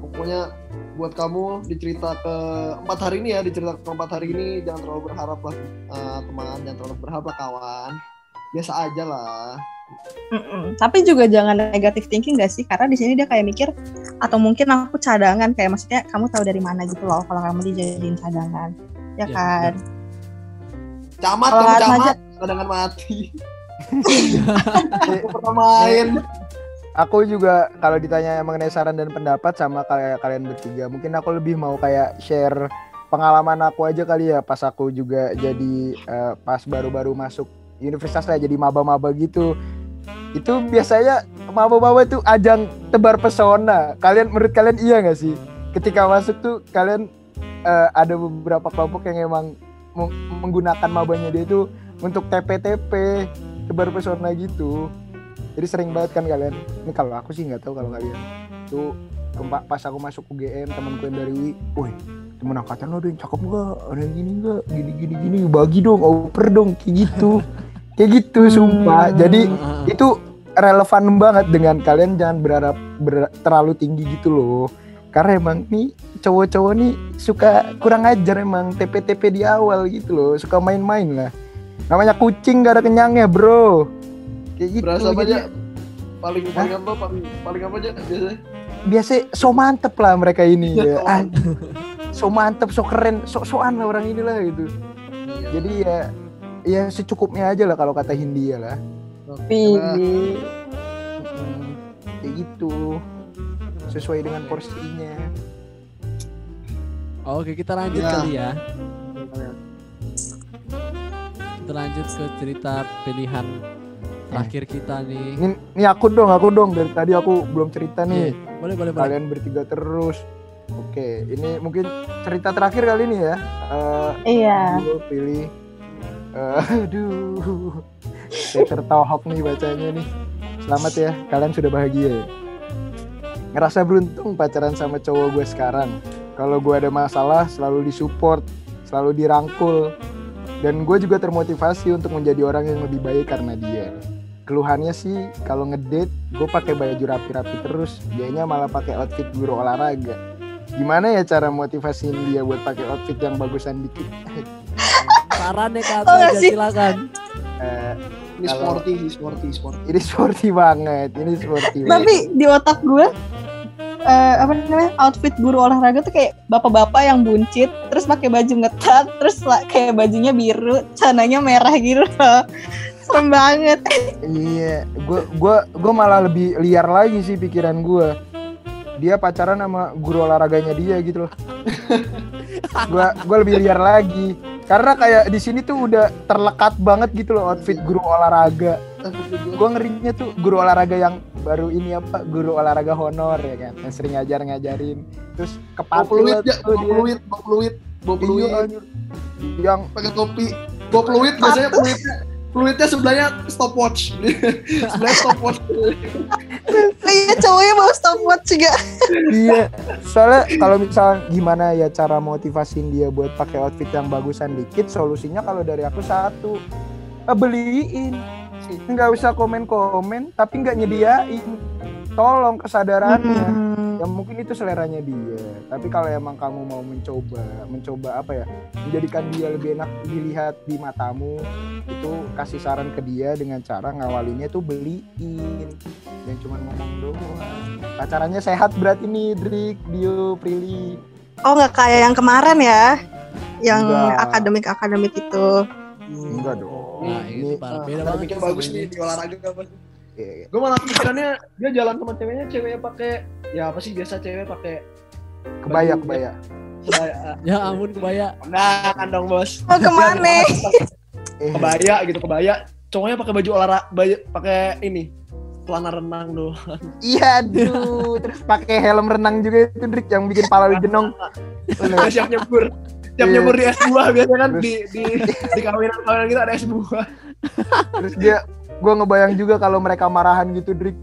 Speaker 4: pokoknya buat kamu dicerita ke empat hari ini ya dicerita ke empat hari ini jangan terlalu berharap lah eh, teman jangan terlalu berharap lah kawan biasa aja lah
Speaker 2: Mm-mm. Tapi juga jangan negatif thinking gak sih? Karena di sini dia kayak mikir atau mungkin aku cadangan kayak maksudnya kamu tahu dari mana gitu loh kalau kamu dijadiin cadangan. Ya
Speaker 3: Ya,
Speaker 2: kan?
Speaker 4: camat
Speaker 2: Kalau
Speaker 4: kamu camat cadangan mati aku pernah main
Speaker 5: aku juga kalau ditanya mengenai saran dan pendapat sama kayak kalian bertiga mungkin aku lebih mau kayak share pengalaman aku aja kali ya pas aku juga jadi eh, pas baru-baru masuk universitas lah jadi maba-maba gitu. Itu biasanya maba-maba tuh ajang tebar pesona. Kalian menurut kalian iya nggak sih? Ketika masuk tuh kalian eh, ada beberapa kelompok yang emang meng- menggunakan mabanya dia itu untuk TP-TP tebar pesona gitu jadi sering banget kan kalian. Ini kalau aku sih nggak tahu kalau kalian. Tuh kempa- pas aku masuk UGM temanku yang dari UI woi temen angkatan lo ada yang cakep gak ada yang gini gak gini gini gini bagi dong oper dong kayak gitu. Kayak gitu sumpah. Jadi itu relevan banget dengan kalian jangan berharap ber- terlalu tinggi gitu loh. Karena emang nih cowok-cowok nih suka kurang ajar emang TP-TP di awal gitu loh. Suka main-main lah. Namanya kucing gak ada kenyangnya bro kayak gitu
Speaker 4: berasa apa
Speaker 5: Jadi
Speaker 4: aja paling paling apa paling paling apa aja biasanya
Speaker 5: biasa so mantep lah mereka ini
Speaker 4: Ya,
Speaker 5: ya. Ah, so mantep so keren so soan lah orang ini lah gitu
Speaker 4: Iya.
Speaker 5: jadi ya ya secukupnya aja lah kalau kata Hindia lah
Speaker 4: Nah,
Speaker 2: Pilih.
Speaker 5: Mm, kayak gitu sesuai dengan porsinya
Speaker 3: Oke kita lanjut
Speaker 4: Ya.
Speaker 3: kali ya. Kita lanjut ke cerita pilihan terakhir kita nih.
Speaker 5: ini, ini aku dong aku dong. Dari tadi aku belum cerita nih.
Speaker 3: Iya, Boleh boleh boleh.
Speaker 5: kalian bertiga terus. Oke ini mungkin cerita terakhir kali ini ya. Eh,
Speaker 2: Iya.
Speaker 5: Gue pilih Eh, aduh. Saya tertohok nih bacanya nih. Selamat ya kalian sudah bahagia ya? Ngerasa beruntung pacaran sama cowok gue sekarang. Kalau gue ada masalah selalu disupport selalu dirangkul. Dan gue juga termotivasi untuk menjadi orang yang lebih baik karena dia keluhannya sih kalau ngedate gue pakai baju rapi-rapi terus dianya malah pakai outfit guru olahraga gimana ya cara motivasiin dia buat pakai outfit yang bagusan dikit
Speaker 3: Sarannya Kak
Speaker 2: Tau gak
Speaker 3: Atmaja
Speaker 2: sih?
Speaker 3: silakan.
Speaker 5: Eh,
Speaker 4: Ini
Speaker 5: Kalau-
Speaker 4: sporty sih, sporty, sporty.
Speaker 5: ini sporty banget, ini sporty. banget.
Speaker 2: Tapi di otak gue eh, apa namanya outfit guru olahraga tuh kayak bapak-bapak yang buncit terus pakai baju ngetat terus lah kayak bajunya biru celananya merah gitu loh serem banget
Speaker 5: Iya, gua gua gua malah lebih liar lagi sih pikiran gua. Dia pacaran sama guru olahraganya dia gitu loh. gua gua lebih liar lagi. Karena kayak di sini tuh udah terlekat banget gitu loh outfit guru olahraga. Gua ngerinya tuh guru olahraga yang baru ini apa guru olahraga honor ya kan yang sering ngajar ngajarin terus
Speaker 4: Bawa
Speaker 5: kepake
Speaker 4: peluit ya, bawa peluit, bawa peluit, bawa
Speaker 5: Iya,
Speaker 4: peluit,
Speaker 5: anjir. yang
Speaker 4: pakai topi. Bawa peluit biasanya peluitnya peluitnya sebelahnya stopwatch. sebelahnya stopwatch.
Speaker 2: iya cowoknya mau stopwatch juga
Speaker 5: iya soalnya kalau misal gimana ya cara motivasin dia buat pakai outfit yang bagusan dikit solusinya kalau dari aku satu eh, beliin nggak usah komen-komen tapi nggak nyediain tolong kesadarannya
Speaker 2: Hmm.
Speaker 5: Ya mungkin itu seleranya dia tapi kalau emang kamu mau mencoba mencoba apa ya menjadikan dia lebih enak dilihat di matamu itu kasih saran ke dia dengan cara ngawalinnya tuh beliin yang cuma ngomong doang pacarannya sehat berarti nih Drik Dio Prilly
Speaker 2: oh nggak kayak yang kemarin ya yang
Speaker 5: Enggak.
Speaker 2: akademik akademik itu
Speaker 5: enggak dong
Speaker 3: Nah, ini parah. Beda banget
Speaker 4: bagus
Speaker 3: ini.
Speaker 4: nih di olahraga apa?
Speaker 5: Iya, iya.
Speaker 4: Gue malah pikirannya dia jalan sama ceweknya, ceweknya pakai ya apa sih biasa cewek pakai
Speaker 5: kebaya
Speaker 4: baju-
Speaker 5: kebaya
Speaker 4: kebaya.
Speaker 3: Ya ampun kebaya.
Speaker 4: Nah, kan dong bos.
Speaker 2: mau ke mana
Speaker 5: eh,
Speaker 4: Kebaya gitu kebaya. Cowoknya pakai baju olahraga, pakai ini celana renang doang.
Speaker 5: iya aduh terus pakai helm renang juga itu Drik yang bikin pala lu jenong
Speaker 4: siap nyebur. Siap nyebur di S2 biasanya kan
Speaker 5: Terus-
Speaker 4: di di di kawinan-kawinan kita ada S2.
Speaker 5: Terus dia gue ngebayang juga kalau mereka marahan gitu Drik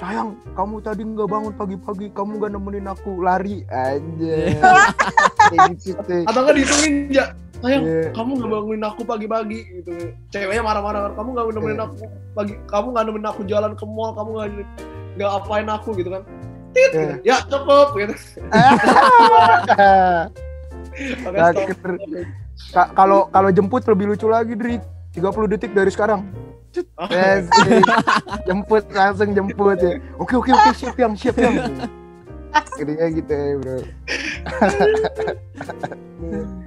Speaker 5: sayang kamu tadi nggak bangun pagi-pagi kamu gak nemenin aku lari aja
Speaker 4: Atau enggak dihitungin ya. Sayang,
Speaker 5: Iya.
Speaker 4: kamu nggak bangunin aku pagi-pagi gitu. Ceweknya marah-marah, kamu nggak nemenin
Speaker 5: Iya.
Speaker 4: aku pagi, kamu nggak nemenin aku jalan ke mall, kamu nggak nggak apain aku gitu kan. Tit,
Speaker 5: Iya.
Speaker 4: gitu. ya cukup gitu.
Speaker 5: Nah, kalau kalau jemput lebih lucu lagi Drik 30 detik dari sekarang.
Speaker 4: Oh,
Speaker 5: Yes, jemput langsung jemput ya. Oke oke oke siap yang siap yang Jadinya gitu ya bro.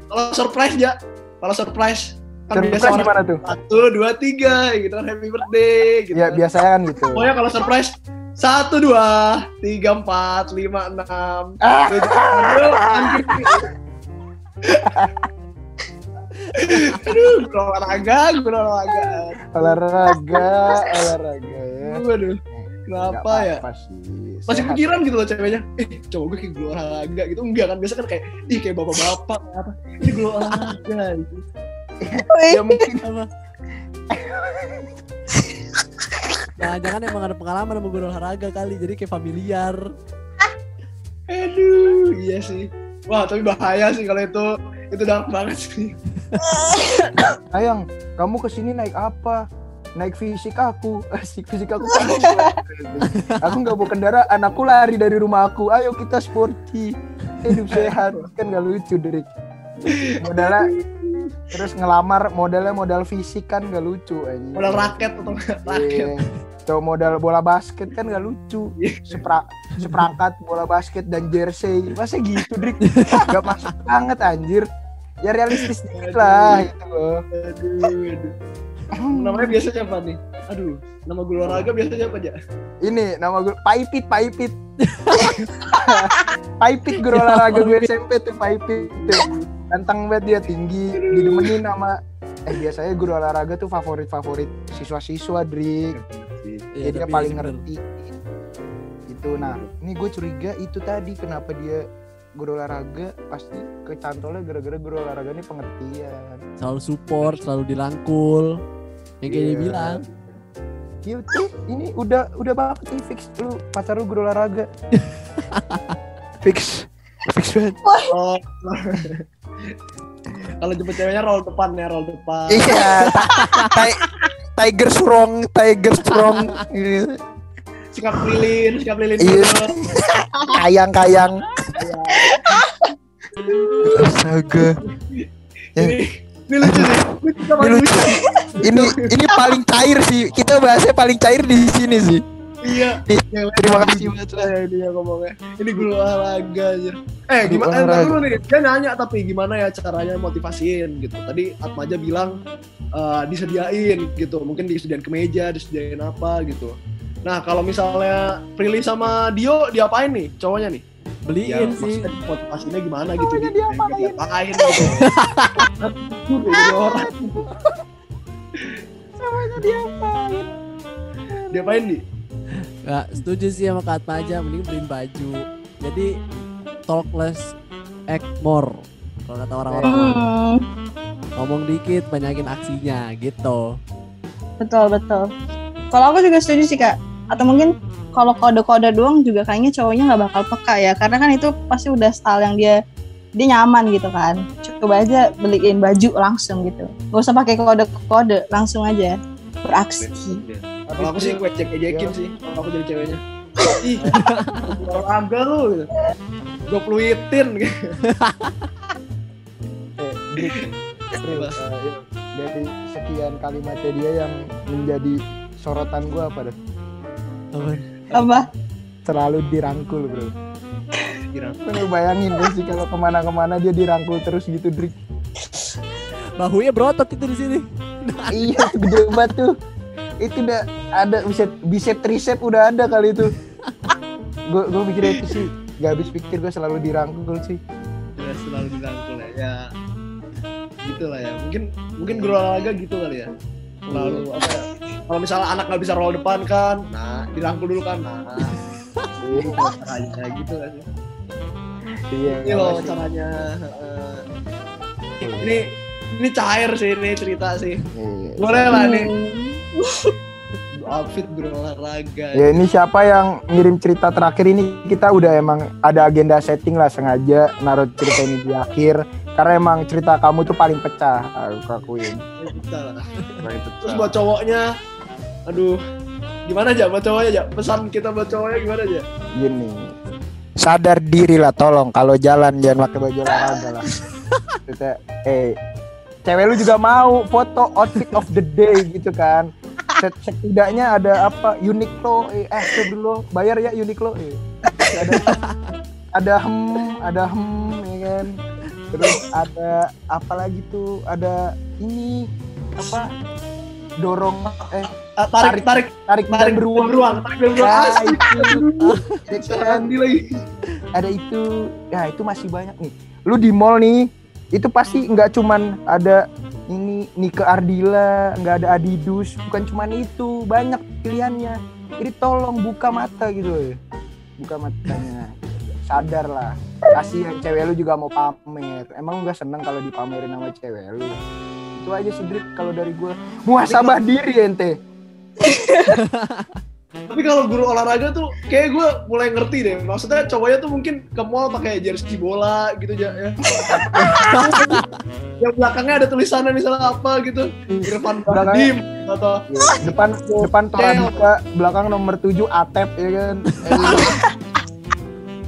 Speaker 4: Kalau surprise ya, kalau surprise. Kan biasa
Speaker 5: Surprise
Speaker 4: orang
Speaker 5: gimana tuh?
Speaker 4: satu dua tiga gitu kan. Happy birthday gitu.
Speaker 5: Ya
Speaker 4: kan.
Speaker 5: biasanya kan gitu.
Speaker 4: Pokoknya kalau surprise satu dua tiga empat lima enam tujuh. Aduh, guru olahraga, guru olahraga.
Speaker 5: olahraga olahraga ya
Speaker 4: Aduh, kenapa
Speaker 5: Nggak
Speaker 4: ya?
Speaker 5: apa-apa sih.
Speaker 4: Masih pikiran gitu loh ceweknya. Eh, cowok gue kayak guru olahraga gitu. Enggak kan, biasa kan kayak, ih kayak bapak-bapak. Apa? Ini guru olahraga gitu.
Speaker 5: ya mungkin
Speaker 3: Apa? Jangan-jangan emang ada pengalaman sama guru olahraga kali, jadi kayak familiar.
Speaker 4: Aduh, iya sih. Wah, tapi bahaya sih kalau itu itu dark banget sih.
Speaker 5: Sayang kamu ke sini naik apa? Naik fisik aku. Asik fisik aku aku nggak bawa kendaraan aku lari dari rumah aku. Ayo kita sporty. Hidup sehat. Kan gak lucu Drik. Modalnya terus ngelamar modalnya modal fisik kan gak lucu anjing.
Speaker 4: Modal raket atau enggak raket.
Speaker 5: Iya. Tuh modal bola basket kan gak lucu.
Speaker 4: Iya.
Speaker 5: Sepra seperangkat bola basket dan jersey. Masa gitu Drik? Gak masuk banget anjir ya realistis dikit lah gitu loh
Speaker 4: Aduh, aduh. Namanya biasa siapa nih? Aduh, nama guru olahraga biasa siapa aja?
Speaker 5: ini nama gue Paipit Paipit Paipit guru olahraga gue SMP tuh Paipit tuh ganteng banget dia tinggi didemenin sama eh biasanya guru olahraga tuh favorit favorit siswa-siswa Drik
Speaker 3: Iya,
Speaker 5: jadi dia paling ngerti itu nah ini gue curiga itu tadi kenapa dia guru olahraga pasti kecantolnya gara-gara guru olahraga ini pengertian
Speaker 3: Selalu support, selalu dirangkul. Yang kayak dia
Speaker 5: Iya.
Speaker 3: bilang.
Speaker 5: Iya ini udah udah banget nih fix lu pacar lu guru olahraga. fix. Fix banget.
Speaker 4: Oh. Kalau jemput ceweknya roll depan ya, roll depan.
Speaker 5: Iya. ti- Tiger strong, Tiger strong. Iya.
Speaker 4: Sikap lilin, sikap lilin
Speaker 5: Iya.
Speaker 4: dulu.
Speaker 5: Kayang-kayang. Astaga.
Speaker 4: Ini Ini lucu sih. Ini kita
Speaker 5: Ini
Speaker 4: paling
Speaker 5: lucu.
Speaker 4: lucu.
Speaker 5: ini ini paling cair sih. Kita bahasnya paling cair di sini sih.
Speaker 4: Iya.
Speaker 5: Ih,
Speaker 4: Yang
Speaker 5: terima kasih,
Speaker 4: gitu.
Speaker 5: Mas.
Speaker 4: Eh, ini yang ngomongnya. Ini guru olahraga aja. Eh, gimana? Eh, dulu nih. Dia nanya tapi gimana ya caranya motivasiin gitu. Tadi Atmaja bilang eh, disediain gitu. Mungkin disediain kemeja, disediain apa gitu. Nah, kalau misalnya Prilly sama Dio diapain nih cowoknya nih?
Speaker 3: Beliin sih.
Speaker 4: maksudnya motivasinya gimana gitu
Speaker 5: Cowoknya
Speaker 4: di-
Speaker 5: diapain?
Speaker 4: diapain gitu. Guru jadi orang. Diapain di?
Speaker 3: Gak setuju sih sama Kak Atma aja, mending beliin baju. Jadi talk less, act more. Kalau kata orang-orang
Speaker 2: Hmm,
Speaker 3: ngomong dikit, banyakin aksinya gitu.
Speaker 2: betul betul. Kalau aku juga setuju sih kak. Atau mungkin kalau kode-kode doang juga kayaknya cowoknya nggak bakal peka ya, karena kan itu pasti udah style yang dia dia nyaman gitu kan. Coba aja beliin baju langsung gitu. Gak usah pakai kode-kode, langsung aja beraksi.
Speaker 4: Kalau aku sih gue cek ejekin sih. Kalau aku jadi ceweknya. Ih, olahraga lu gitu. Gue peluitin
Speaker 5: dari sekian kalimatnya dia yang menjadi sorotan gua apa?
Speaker 2: Apa?
Speaker 5: Selalu dirangkul bro.
Speaker 4: Kira.
Speaker 5: Lu bayangin gak sih kalau ke mana-kemana dia dirangkul terus gitu Drik.
Speaker 3: Bahunya berotot itu di sini.
Speaker 5: iya gede banget tuh. Itu udah ada bicep bicep tricep udah ada kali itu. Gue gue mikirnya itu sih gak habis pikir gue selalu dirangkul sih.
Speaker 4: Ya selalu dirangkul ya. Ya gitu lah ya. Mungkin mungkin guru olahraga gitu kali ya. Selalu apa ya? Kalau misalnya anak nggak bisa roll depan kan, nah dirangkul dulu kan, nah caranya gitu kan.
Speaker 5: iya.
Speaker 4: Ini loh caranya. eh. ini ini cair sih ini cerita sih.
Speaker 5: Iya.
Speaker 4: Boleh lah nih. Outfit guru olahraga.
Speaker 5: Ya ini siapa yang ngirim cerita terakhir ini kita udah emang ada agenda setting lah sengaja naruh cerita ini di akhir karena emang cerita kamu tuh paling pecah aku akuin
Speaker 4: Bisa lah.
Speaker 5: paling
Speaker 4: Terus buat cowoknya, aduh, gimana aja buat cowoknya aja? Pesan kita buat cowoknya gimana aja?
Speaker 5: gini sadar diri lah tolong kalau jalan jangan pakai baju olahraga lah kita eh cewek lu juga mau foto outfit of the day gitu kan Set- setidaknya ada apa Uniqlo eh, eh dulu bayar ya Uniqlo eh. ada ada hem ada hem ya kan terus ada apa lagi tuh? Ada ini apa? Dorong eh
Speaker 4: Ah, tarik, tarik,
Speaker 5: tarik
Speaker 4: tarik
Speaker 5: beruang.
Speaker 4: beruang, tarik beruang.
Speaker 5: Ya, itu.
Speaker 4: Sandi lagi.
Speaker 5: ada itu. Ya itu masih banyak nih. Lu di mall nih itu pasti nggak cuman ada ini Nike Ardila nggak ada Adidas bukan cuman itu. Banyak pilihannya. Jadi tolong buka mata gitu. Buka matanya sadar lah. Kasihan cewek lu juga mau pamer. Emang nggak seneng kalau dipamerin sama cewek lu? Itu aja sih Drik kalau dari gue muhasabah diri ente.
Speaker 4: Tapi kalau guru olahraga tuh kayak gue mulai ngerti deh. Maksudnya cowoknya tuh mungkin ke mall pakai jersey bola gitu aja ya. yang belakangnya ada tulisannya misalnya apa gitu. Irfan Bahdim atau
Speaker 5: depan depan Torabica belakang nomor 7 Atep ya kan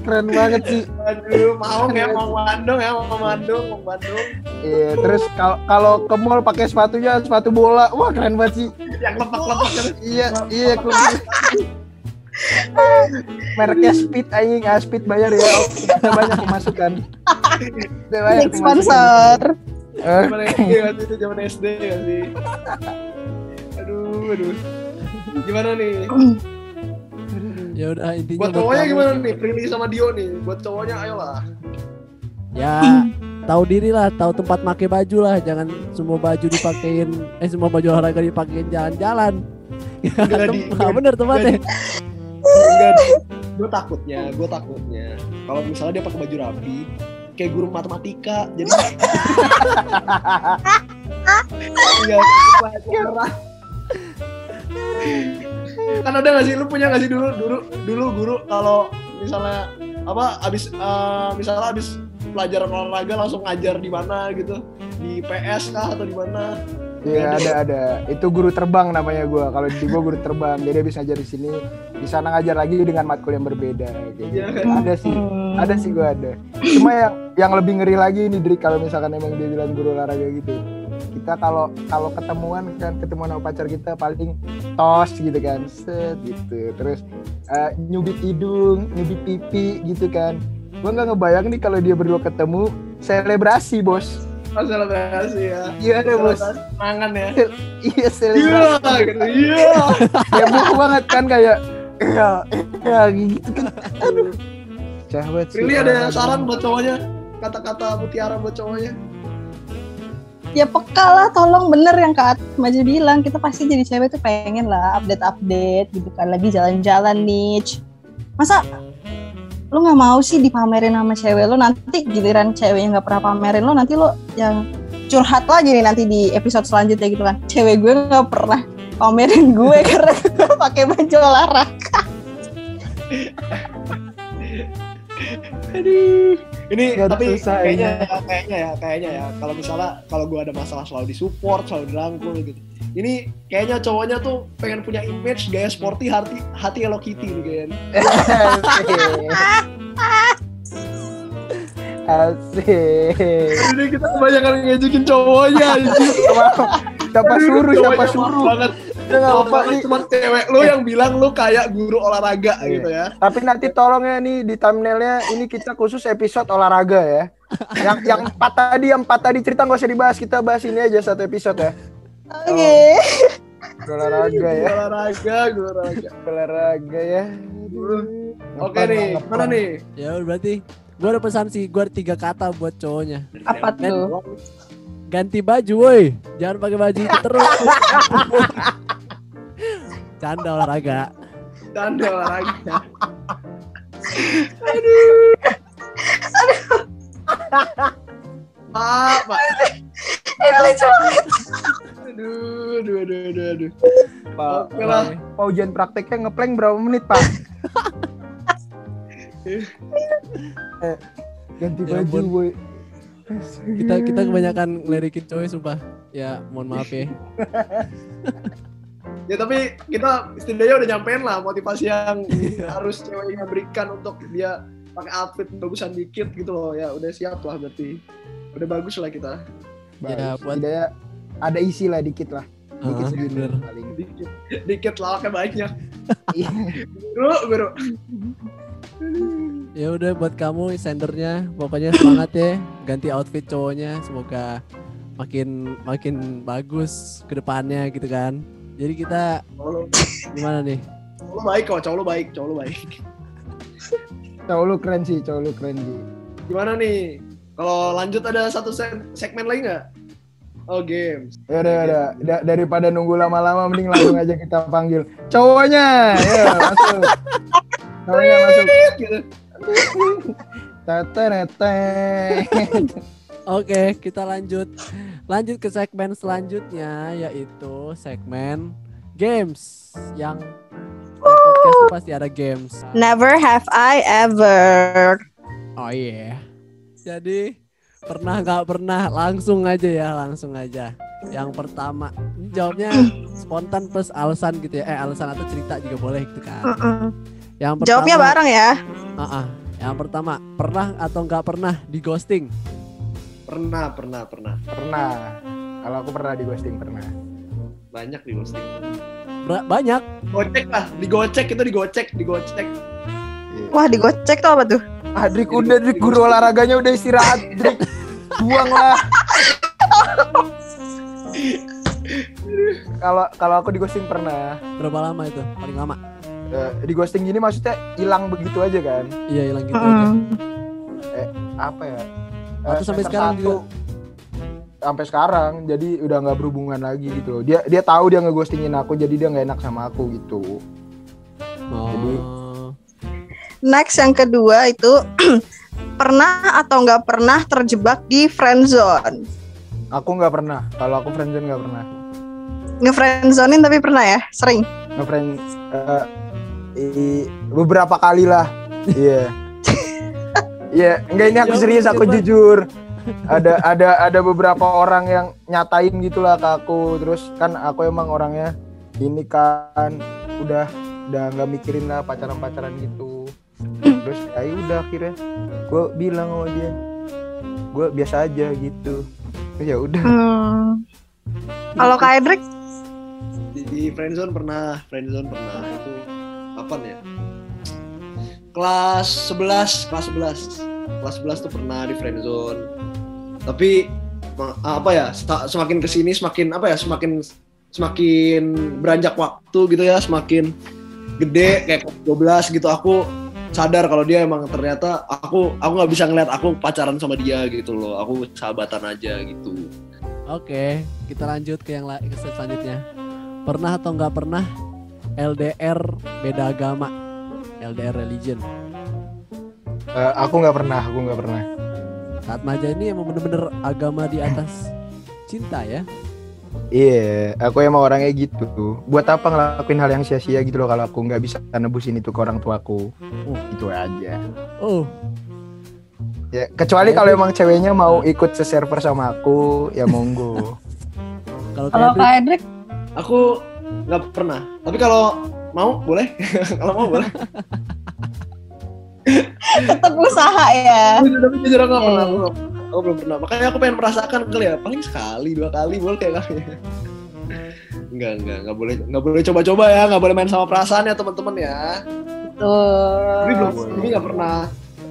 Speaker 5: keren banget sih
Speaker 4: aduh mau ya mau Bandung ya mau Bandung mau Bandung
Speaker 5: Iya, terus kalau kalau ke mall pakai sepatunya sepatu bola, wah keren banget sih.
Speaker 4: yang lepak-lepak kan.
Speaker 5: Iya, iya. Mereknya Speed anjing, ah Speed bayar ya. Oh, kita banyak pemasukan. Kita banyak
Speaker 2: sponsor.
Speaker 5: Eh,
Speaker 4: Zaman SD waktu itu zaman SD ya sih. Aduh, aduh. Gimana nih?
Speaker 3: Ya udah intinya
Speaker 4: Buat
Speaker 3: buat
Speaker 4: cowoknya
Speaker 3: kamu
Speaker 4: gimana nih? Prilly sama Dio nih. Buat cowoknya ayolah.
Speaker 3: Ya tahu diri lah, tahu tempat pakai baju lah, jangan semua baju dipakein eh semua baju olahraga dipakein jalan-jalan. Tempat bener tempatnya.
Speaker 4: Enggak, gue takutnya, gue takutnya kalau misalnya dia pakai baju rapi, kayak guru matematika, jadi Iya, pelajaran. Kan ada nggak sih, lu punya nggak sih dulu, dulu, dulu guru kalau misalnya apa, abis eh, misalnya abis pelajaran olahraga langsung ngajar di mana gitu, di PS kah atau di mana?
Speaker 5: Iya ada ada. Itu guru terbang namanya gua. Kalau di gua guru terbang, jadi bisa ngajar di sini, di sana ngajar lagi dengan matkul yang berbeda. Kayak gitu.
Speaker 4: Iya.
Speaker 5: Ada sih, ada sih gua ada. Cuma yang yang lebih ngeri lagi nih Drik kalau misalkan emang dia bilang guru olahraga gitu. Kita kalau kalau ketemuan kan ketemuan sama pacar kita paling tos gitu kan set gitu terus eh, nyubit hidung nyubit pipi gitu kan gua nggak ngebayang nih kalau dia berdua ketemu selebrasi bos
Speaker 4: Oh, selebrasi ya.
Speaker 5: iya deh bos
Speaker 4: Mangan ya.
Speaker 5: iya
Speaker 4: Iya,
Speaker 5: selebrasi
Speaker 4: gitu. Iya.
Speaker 5: heboh banget kan kayak ya ya gitu kan aduh cewek sih
Speaker 4: Really ada saran buat cowoknya? Kata-kata mutiara buat cowoknya?
Speaker 2: Ya peka lah, tolong bener yang Kak Maja bilang. Kita pasti jadi cewek tuh pengen lah update-update gitu kan. Lagi jalan-jalan nih. Masa lu nggak mau sih dipamerin sama cewek lu nanti giliran cewek yang nggak pernah pamerin lu nanti lu yang curhat lagi nih nanti di episode selanjutnya gitu kan cewek gue nggak pernah pamerin gue karena gue pakai baju olahraga
Speaker 4: Aduh. Ini
Speaker 5: Nggak
Speaker 4: tapi kayaknya ya, kayaknya ya, kayaknya ya. Kalau misalnya kalau gua ada masalah selalu disupport, selalu dirangkul gitu. Ini kayaknya cowoknya tuh pengen punya image gaya sporty hati hati Hello Kitty nih kayaknya.
Speaker 5: Asik.
Speaker 4: Ini kita kebanyakan ngejekin cowoknya.
Speaker 5: siapa suruh, siapa suruh.
Speaker 4: banget.
Speaker 5: Udah nggak apa-apa nih.
Speaker 4: Cuma cewek lu yang bilang lu kayak guru olahraga
Speaker 5: Iya.
Speaker 4: gitu ya.
Speaker 5: Tapi nanti tolong ya nih di thumbnailnya ini kita khusus episode olahraga ya. Yang yang empat tadi, yang empat tadi cerita nggak usah dibahas, kita bahas ini aja satu episode ya.
Speaker 2: oke
Speaker 5: Olahraga ya,
Speaker 4: Olahraga, olahraga.
Speaker 5: olahraga ya.
Speaker 4: Oke nih, mana nih?
Speaker 3: Ya berarti gue ada pesan sih, gue ada tiga kata buat cowoknya.
Speaker 2: apa tuh
Speaker 3: Ganti baju woi, jangan pakai baju terus. Canda olahraga.
Speaker 4: Tanda olahraga. Pak, Pak.
Speaker 2: ini lucu banget
Speaker 4: Aduh, aduh, aduh, aduh, aduh.
Speaker 5: Pak,
Speaker 4: Oke lah.
Speaker 5: Pak ujian prakteknya ngeplank berapa menit Pak? eh, ganti
Speaker 3: Ya
Speaker 5: baju boy.
Speaker 3: Kita kita kebanyakan ngelirikin cowok sumpah. Ya mohon maaf ya.
Speaker 4: Ya tapi kita setidaknya udah nyampein lah motivasi yang harus ceweknya berikan untuk dia pakai outfit bagusan dikit gitu loh. Ya udah siap lah berarti. Udah bagus lah kita.
Speaker 3: Ya,
Speaker 5: Bagus.
Speaker 3: buat-
Speaker 5: Setidaknya ada isi lah dikit lah. Dikit segini
Speaker 3: bener.
Speaker 5: paling.
Speaker 4: Dikit, dikit lah kayak banyak.
Speaker 5: Iya.
Speaker 4: Guru, guru.
Speaker 3: Ya udah buat kamu sendernya pokoknya semangat ya ganti outfit cowoknya semoga makin makin bagus ke depannya gitu kan. Jadi kita
Speaker 4: lu,
Speaker 3: gimana nih?
Speaker 4: cowok lu baik kok, cowok lu baik, cowok lu baik.
Speaker 5: Cowok lu keren sih, cowok lu keren sih.
Speaker 4: Gimana nih? Kalau lanjut ada satu se- segmen lagi nggak? Oh games.
Speaker 5: Ya udah, ya udah. Da- daripada nunggu lama-lama mending langsung aja kita panggil cowoknya. Ya, masuk. Cowoknya masuk.
Speaker 4: Gitu.
Speaker 5: Teteretet.
Speaker 3: Oke, kita lanjut. Lanjut ke segmen selanjutnya yaitu segmen games yang podcast itu pasti ada games.
Speaker 2: never have I ever
Speaker 3: Oh iya. Jadi pernah nggak pernah langsung aja ya, langsung aja. Yang pertama ini jawabnya spontan plus alasan gitu ya. Eh alasan atau cerita juga boleh gitu kan. Yang pertama,
Speaker 2: jawabnya bareng ya
Speaker 3: Ah, ah. Yang pertama, pernah atau nggak pernah di ghosting?
Speaker 4: Pernah, pernah, pernah.
Speaker 5: pernah. Kalau aku pernah di ghosting pernah.
Speaker 4: Banyak di ghosting.
Speaker 3: Ber- banyak.
Speaker 4: Gocek lah, digocek itu digocek, digocek.
Speaker 2: wah digocek tuh apa tuh
Speaker 5: Ah, Drik udah Drik guru olahraganya udah istirahat. Drik buang lah. Kalau kalau aku di ghosting pernah.
Speaker 3: Berapa lama itu? Paling lama?
Speaker 5: Eh, di ghosting gini maksudnya hilang begitu aja kan?
Speaker 3: Iya hilang gitu aja.
Speaker 5: Apa ya?
Speaker 3: Atau
Speaker 5: Eh,
Speaker 3: sampai sekarang
Speaker 5: satu. Sampai sekarang, jadi udah nggak berhubungan lagi gitu loh. Dia dia tahu dia ngeghostingin aku, jadi dia nggak enak sama aku gitu.
Speaker 3: Oh.
Speaker 5: Jadi-
Speaker 2: next yang kedua itu pernah atau nggak pernah terjebak di friend zone
Speaker 5: Aku nggak pernah. Kalau aku friendzone nggak pernah.
Speaker 2: nge-friendzonein tapi pernah ya sering
Speaker 5: Ngefriend eh, i- beberapa kali lah. Iya. Iya, enggak ini aku
Speaker 3: Ya
Speaker 5: serius, aku jujur. Ada ada ada beberapa orang yang nyatain gitulah ke aku. Terus kan aku emang orangnya ini kan udah udah nggak mikirin lah pacaran-pacaran gitu. Terus ya udah akhirnya gue bilang sama dia, gue biasa aja gitu. ya udah
Speaker 2: Hmm. Kalau Kak Edric?
Speaker 4: di, di friendzone pernah friendzone pernah itu kapan ya kelas 11 kelas 11 kelas 11 tuh pernah di friendzone tapi ma- apa ya semakin ke sini semakin apa ya semakin semakin beranjak waktu gitu ya semakin gede kayak kelas 12 gitu. Aku sadar kalau dia emang ternyata aku aku nggak bisa ngeliat aku pacaran sama dia gitu loh. Aku sahabatan aja gitu.
Speaker 3: Oke, kita lanjut ke yang ke selanjutnya. Pernah atau nggak pernah LDR beda agama? LDR religion.
Speaker 5: Eh, aku nggak pernah aku nggak pernah
Speaker 3: Saat Maja ini emang bener-bener agama di atas cinta ya.
Speaker 5: Iya, aku emang orangnya gitu. Buat apa ngelakuin hal yang sia-sia gitu loh kalau aku nggak bisa nebusin itu ke orang tuaku.
Speaker 3: Oh.
Speaker 5: Itu aja.
Speaker 3: Oh,
Speaker 5: Ya, kecuali kalau emang ceweknya mau ikut se-server sama aku, ya monggo.
Speaker 3: kalau
Speaker 2: Kak Edric?
Speaker 4: aku nggak pernah tapi kalau mau boleh kalau mau boleh
Speaker 2: Tetap usaha ya.
Speaker 4: Tapi tapi jujur aku nggak pernah aku, nggak- aku belum pernah makanya aku pengen merasakan kali ya paling sekali dua kali boleh kayak kali Enggak, enggak, enggak boleh, enggak boleh coba-coba ya, enggak boleh main sama perasaan ya teman-teman ya.
Speaker 2: Tuh.
Speaker 4: Tapi belum, tapi nggak pernah.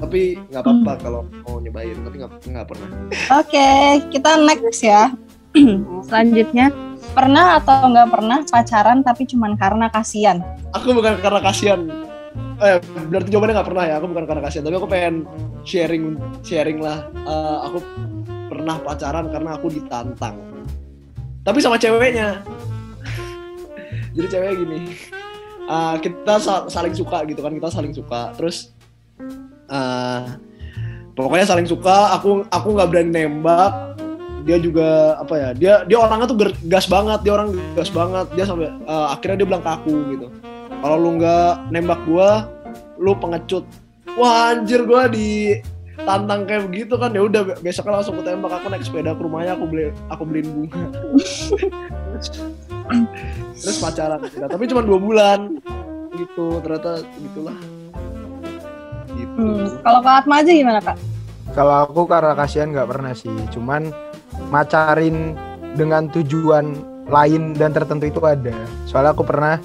Speaker 4: Tapi nggak apa-apa kalau mau nyobain, tapi nggak nggak pernah.
Speaker 2: Oke, kita next ya. Selanjutnya, pernah atau nggak pernah pacaran tapi cuman karena kasihan?
Speaker 4: Aku bukan karena kasihan. Eh, berarti jawabannya nggak pernah ya. Aku bukan karena kasihan, tapi aku pengen sharing, sharing lah. Eh, aku pernah pacaran karena aku ditantang. Tapi sama ceweknya. Jadi ceweknya gini. eh, kita sa- saling suka gitu kan, kita saling suka. Terus eh pokoknya saling suka. Aku aku nggak berani nembak. Dia juga apa ya? Dia dia orangnya tuh gas banget. Dia orang gas banget. Dia sampai eh, akhirnya dia bilang ke aku gitu kalau lu nggak nembak gua lu pengecut wah anjir gua di tantang kayak begitu kan ya udah be- besoknya langsung aku tembak aku naik sepeda ke rumahnya aku beli aku beliin bunga terus pacaran kita tapi cuma dua bulan gitu ternyata gitulah gitu
Speaker 2: Hmm. Kalau Kak Atma aja gimana Kak?
Speaker 5: Kalau aku karena kasihan nggak pernah sih, cuman macarin dengan tujuan lain dan tertentu itu ada. Soalnya aku pernah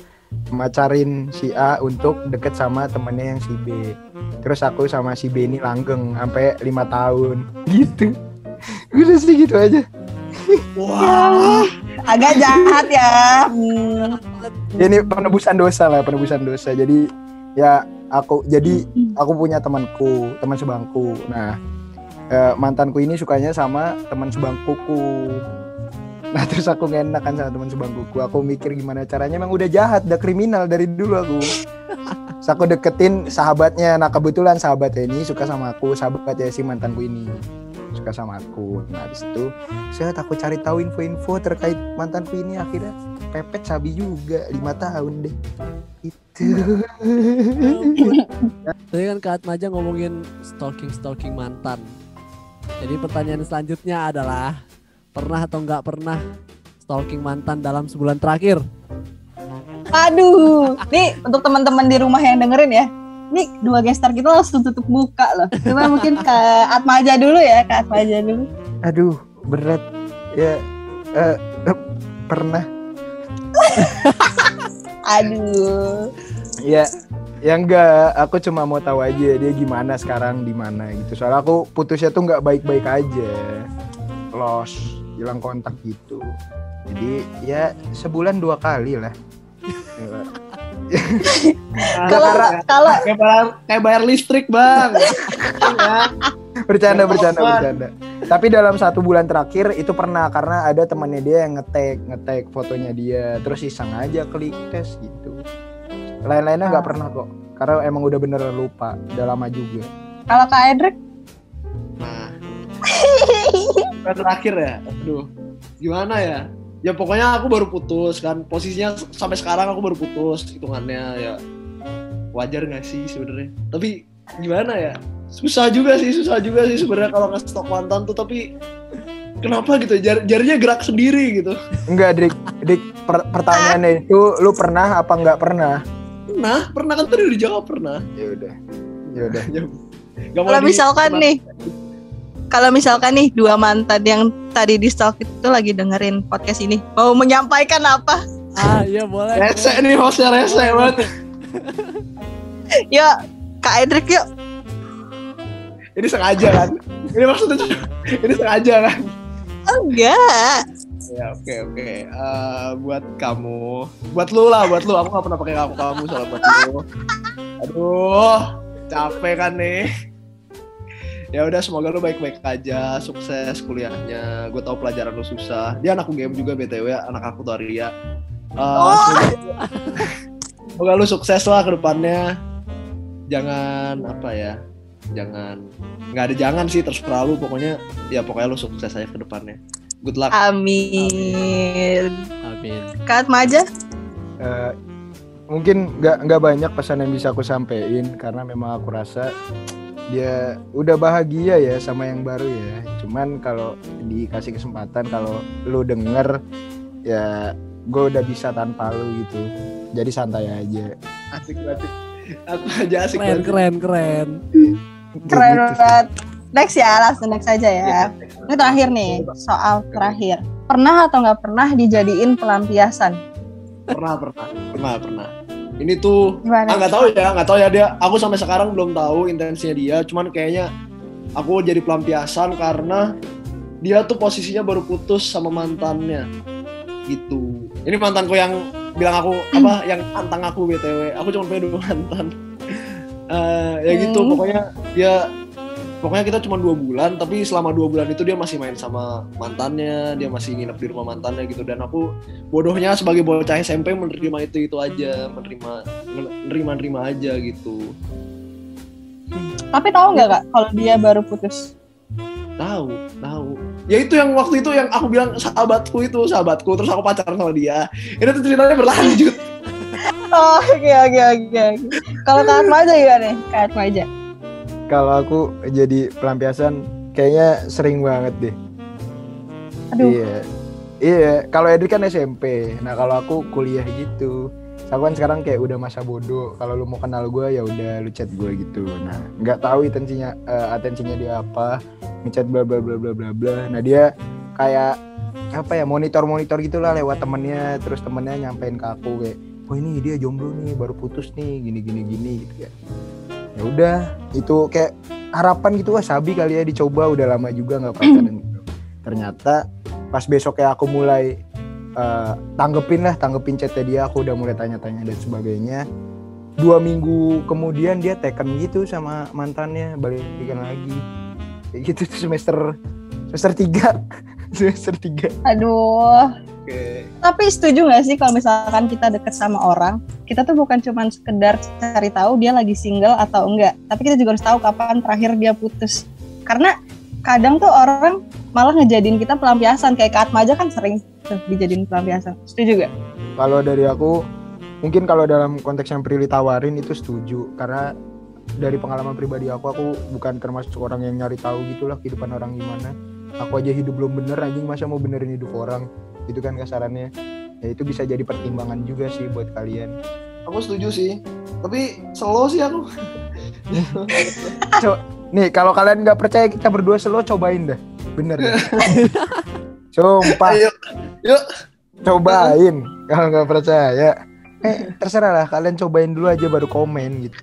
Speaker 5: macarin si A untuk deket sama temennya yang si B. Terus aku sama si B ini langgeng sampai lima tahun gitu. Udah sih gitu aja.
Speaker 4: wah
Speaker 2: Agak jahat ya. Hmm.
Speaker 5: Ini penebusan dosa lah, penebusan dosa. Jadi ya aku jadi aku punya temanku, teman sebangku. Nah, eh, mantanku ini sukanya sama teman sebangkuku. Nah, terus aku enak kan sama teman sebangkuku. Aku mikir gimana caranya emang udah jahat, udah kriminal dari dulu aku. Terus aku deketin sahabatnya. Nah, kebetulan sahabatnya ini suka sama aku, sahabatnya si mantanku ini suka sama aku. Nah, habis itu saya aku cari tahu info-info terkait mantanku ini akhirnya pepet sabi juga lima tahun deh. Itu.
Speaker 3: Tadi kan Kak Atmaja ngomongin stalking-stalking mantan. Jadi pertanyaan selanjutnya adalah pernah atau nggak pernah stalking mantan dalam sebulan terakhir?
Speaker 2: Aduh, nih untuk teman-teman di rumah yang dengerin ya. Nih dua gestar kita langsung tutup muka loh. Cuma mungkin Kak Atma aja dulu ya, Kak Atma aja dulu.
Speaker 5: Aduh, berat. Ya eh, eh, pernah.
Speaker 2: Aduh.
Speaker 5: Ya ya enggak, aku cuma mau tahu aja dia gimana sekarang di mana gitu. Soalnya aku putusnya tuh nggak baik-baik aja. Lost, hilang kontak gitu. Jadi ya sebulan dua kali lah.
Speaker 2: Kalau kalau
Speaker 4: kayak bayar kayak bayar listrik bang Ya.
Speaker 5: bercanda bercanda bercanda tapi dalam satu bulan terakhir itu pernah karena ada temannya dia yang ngetek ngetek fotonya dia terus iseng aja klik tes gitu lain-lainnya nggak pernah kok karena emang udah bener lupa udah lama juga
Speaker 2: kalau Kak Edric
Speaker 4: Nah, terakhir ya, aduh, gimana ya? Ya pokoknya aku baru putus kan, posisinya sampai sekarang aku baru putus hitungannya ya wajar nggak sih sebenarnya? Tapi gimana ya? Susah juga sih, susah juga sih sebenarnya kalau nggak stok mantan tuh. Tapi kenapa gitu? Jar jarinya gerak sendiri gitu.
Speaker 5: enggak Dik Dik per- pertanyaannya itu lu pernah apa nggak pernah
Speaker 4: Pernah, pernah kan tadi udah dijawab pernah.
Speaker 5: ya udah ya udah
Speaker 4: Gak
Speaker 2: kalau misalkan nih kalau misalkan nih dua mantan yang tadi di stalk itu lagi dengerin podcast ini mau menyampaikan apa?
Speaker 3: Ah iya boleh.
Speaker 4: Rese nih hostnya rese banget.
Speaker 2: Yuk, Kak Edric yuk.
Speaker 4: Ini sengaja kan? Ini maksudnya ini sengaja kan?
Speaker 2: Enggak.
Speaker 4: Ya oke oke. Eh, buat kamu, buat lu lah, buat lu. Aku gak pernah pakai kamu kamu soal buat lu. Aduh, capek kan nih. Ya udah semoga lu baik-baik aja, sukses kuliahnya. Gue tau pelajaran lu susah. Dia anak game juga btw, anak aku tuh Arya. Eh, semoga, semoga lu sukses lah ke depannya. Jangan apa ya? Jangan nggak ada jangan sih terserah lu pokoknya ya pokoknya lu sukses aja ke depannya. Good luck.
Speaker 2: Amin.
Speaker 3: Amin.
Speaker 2: Kak Maja?
Speaker 5: Eh, mungkin nggak nggak banyak pesan yang bisa aku sampaikan karena memang aku rasa dia udah bahagia ya sama yang baru ya cuman kalau dikasih kesempatan kalau lu denger ya gue udah bisa tanpa lu gitu jadi santai aja
Speaker 4: Asik banget. Aku aja asik
Speaker 3: Keren
Speaker 4: banget.
Speaker 3: keren keren.
Speaker 2: Keren
Speaker 5: gitu sih.
Speaker 2: banget. Next ya, langsung next aja ya. Ini terakhir nih, soal terakhir. Pernah atau nggak pernah dijadiin pelampiasan?
Speaker 4: Pernah pernah pernah pernah. Ini tuh
Speaker 2: Gimana?
Speaker 4: ah nggak tahu ya nggak tahu ya dia. Aku sampai sekarang belum tahu intensinya dia. Cuman kayaknya aku jadi pelampiasan karena dia tuh posisinya baru putus sama mantannya gitu. Ini mantanku yang bilang aku apa yang tantang aku btw. Aku cuma punya dua mantan. Eh, ya gitu
Speaker 2: Hmm.
Speaker 4: pokoknya dia pokoknya kita cuma dua bulan tapi selama dua bulan itu dia masih main sama mantannya dia masih nginep di rumah mantannya gitu dan aku bodohnya sebagai bocah SMP menerima itu itu aja menerima menerima nerima aja gitu
Speaker 2: Tapi tahu nggak kak, kalau dia baru putus?
Speaker 4: tahu tahu ya itu yang waktu itu yang aku bilang sahabatku itu sahabatku terus aku pacaran sama dia ini tuh ceritanya berlanjut
Speaker 2: Oh, oke oke oke. Kalau Kak Maja gimana nih? Kak Maja.
Speaker 5: Kalau aku jadi pelampiasan kayaknya sering banget deh
Speaker 2: Aduh.
Speaker 5: Iya. Iya, kalau Edri kan SMP. Nah, kalau aku kuliah gitu. Aku kan sekarang kayak udah masa bodoh. Kalau lu mau kenal gue ya udah lu chat gue gitu. Nah, nggak tahu intensinya eh, atensinya dia apa, ngechat bla bla bla bla bla bla. Nah, dia kayak apa ya monitor-monitor gitulah lewat temennya terus temennya nyampein ke aku kayak oh ini dia jomblo nih baru putus nih gini gini gini gitu ya ya udah itu kayak harapan gitu wah sabi kali ya dicoba udah lama juga nggak pacaran. Gitu. Ternyata pas besoknya aku mulai eh, tanggepin lah tanggepin chatnya dia aku udah mulai tanya-tanya dan sebagainya. Dua minggu kemudian dia taken gitu sama mantannya balikan lagi. Kayak gitu semester semester tiga. Semester tiga.
Speaker 2: Aduh.
Speaker 4: Oke
Speaker 2: Tapi setuju nggak sih kalau misalkan kita deket sama orang, kita tuh bukan cuma sekedar cari tahu dia lagi single atau enggak, tapi kita juga harus tahu kapan terakhir dia putus. Karena kadang tuh orang malah ngejadiin kita pelampiasan kayak Kak Atma aja kan sering tuh dijadiin pelampiasan. Setuju gak?
Speaker 5: kalau dari aku mungkin kalau dalam konteks yang Prilly tawarin itu setuju karena dari pengalaman pribadi aku aku bukan termasuk orang yang nyari tahu gitulah kehidupan orang gimana aku aja hidup belum bener anjing. Masa mau benerin hidup orang? Itu kan kasarannya. Ya itu bisa jadi pertimbangan juga sih buat kalian.
Speaker 4: Aku setuju sih. Tapi slow sih aku.
Speaker 5: Nih kalau kalian nggak percaya kita berdua selo cobain dah bener dah. sumpah.
Speaker 4: Ayo. Yuk.
Speaker 5: Cobain kalau nggak percaya. Eh terserah lah kalian cobain dulu aja baru komen gitu.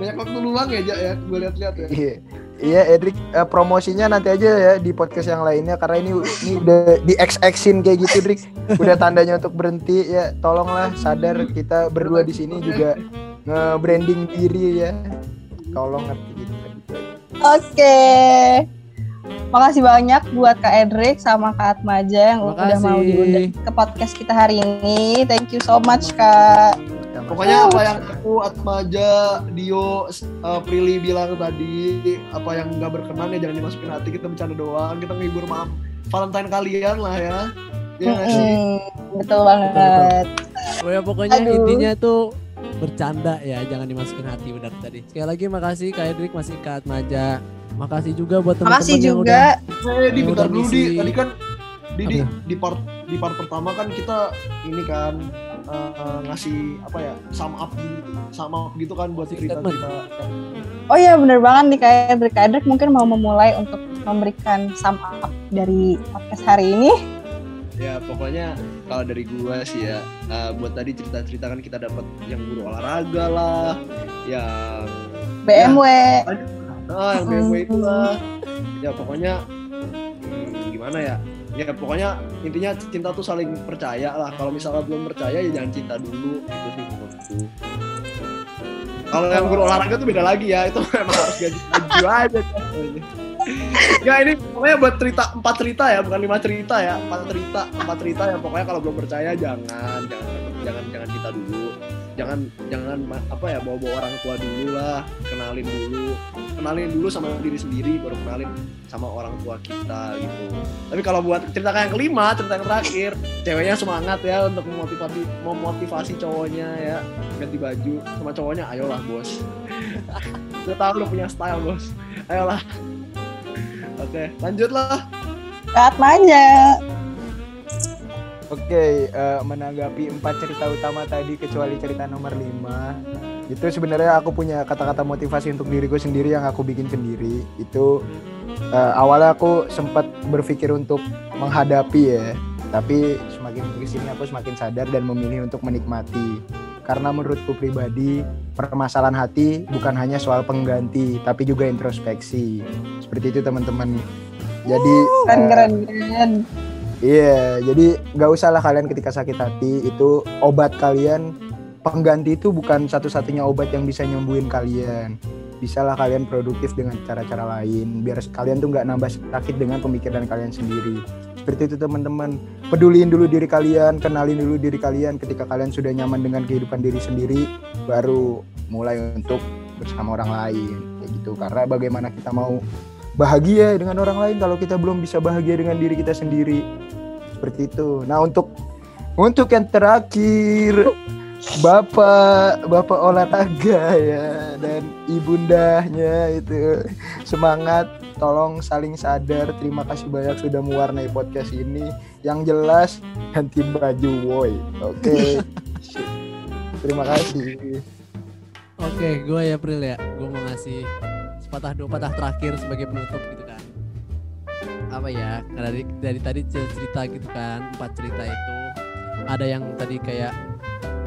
Speaker 4: Banyak waktu luang ya Jak, ya? Gue lihat-lihat ya.
Speaker 5: Iya, iya Edric eh, promosinya nanti aja ya di podcast yang lainnya karena ini ini udah di x xin kayak gitu, Drik. Udah tandanya untuk berhenti ya. Tolonglah sadar kita berdua di sini juga nge-branding diri ya. Tolong ngerti gitu.
Speaker 2: Oke. Makasih banyak buat Kak Edric sama Kak Atmaja yang udah
Speaker 3: Makasih.
Speaker 2: mau diundang ke podcast kita hari ini. Thank you so much Kak.
Speaker 4: Pokoknya apa yang aku Atmaja, Dio, uh, Prilly bilang tadi, apa yang nggak berkenan ya jangan dimasukin hati. Kita bercanda doang, kita menghibur maaf Valentine kalian lah ya. Iya nggak sih?
Speaker 2: Mm-mm, betul banget.
Speaker 3: Oh ya pokoknya
Speaker 2: Aduh.
Speaker 3: intinya tuh bercanda ya, jangan dimasukin hati benar tadi. Sekali lagi makasih Kak Edric, masih Kak Atmaja. Makasih juga buat teman-teman
Speaker 2: Makasih
Speaker 3: yang
Speaker 2: juga.
Speaker 4: Eh, di bentar
Speaker 3: udah
Speaker 4: dulu di tadi kan di di, di part di part pertama kan kita ini kan eh, ngasih apa ya sum up gitu, sum up gitu kan buat cerita cerita
Speaker 2: Oh iya bener banget nih kayak Edric. Mungkin mau memulai untuk memberikan sum up dari podcast hari ini.
Speaker 4: ya pokoknya kalau dari gua sih ya eh, buat tadi cerita-cerita kan kita dapat yang guru olahraga lah yang
Speaker 2: BMW.
Speaker 4: ah yang BMW itu lah ya pokoknya hmm, gimana ya ya pokoknya intinya cinta tuh saling percaya lah. Kalau misalnya belum percaya ya jangan cinta dulu itu sih. Menurutku kalau yang guru olahraga tuh beda lagi ya. Itu emang harus gaji gaji aja. Ya ini pokoknya buat cerita empat cerita ya bukan lima cerita ya. Empat cerita empat cerita ya. Pokoknya kalau belum percaya jangan jangan jangan jangan kita dulu jangan jangan apa ya bawa bawa orang tua dulu lah kenalin dulu. Kenalin dulu sama diri sendiri baru kenalin sama orang tua kita gitu. Tapi kalau buat cerita yang kelima cerita yang terakhir ceweknya semangat ya untuk memotivasi memotivasi cowoknya ya. Ganti baju sama cowoknya ayolah bos. Gue tahu lu punya style bos. Ayolah. Oke lanjutlah.
Speaker 2: Saat manja.
Speaker 5: Oke, eh, menanggapi empat cerita utama tadi kecuali cerita nomor 5 itu sebenarnya aku punya kata-kata motivasi untuk diriku sendiri yang aku bikin sendiri. Itu eh, awalnya aku sempat berpikir untuk menghadapi ya, tapi semakin ke sini aku semakin sadar dan memilih untuk menikmati. Karena menurutku pribadi permasalahan hati bukan hanya soal pengganti, tapi juga introspeksi. Seperti itu teman-teman. Jadi
Speaker 2: Keren
Speaker 5: eh,
Speaker 2: keren keren.
Speaker 5: Iya, jadi nggak usah lah kalian ketika sakit hati itu obat kalian pengganti itu bukan satu-satunya obat yang bisa nyembuhin kalian. Bisa lah kalian produktif dengan cara-cara lain biar kalian tuh nggak nambah sakit dengan pemikiran kalian sendiri. Seperti itu teman-teman. Peduliin dulu diri kalian, kenalin dulu diri kalian. Ketika kalian sudah nyaman dengan kehidupan diri sendiri, baru mulai untuk bersama orang lain. Kayak gitu. Karena bagaimana kita mau bahagia dengan orang lain kalau kita belum bisa bahagia dengan diri kita sendiri seperti itu. Nah untuk untuk yang terakhir bapak bapak olahraga ya dan ibundahnya itu semangat tolong saling sadar terima kasih banyak sudah mewarnai podcast ini yang jelas ganti baju woi oke terima kasih
Speaker 3: Oke, gue ya Pril ya. Gue mau ngasih sepatah dua patah terakhir sebagai penutup gitu kan. Apa ya? Dari, dari tadi cerita gitu kan, empat cerita itu ada yang tadi kayak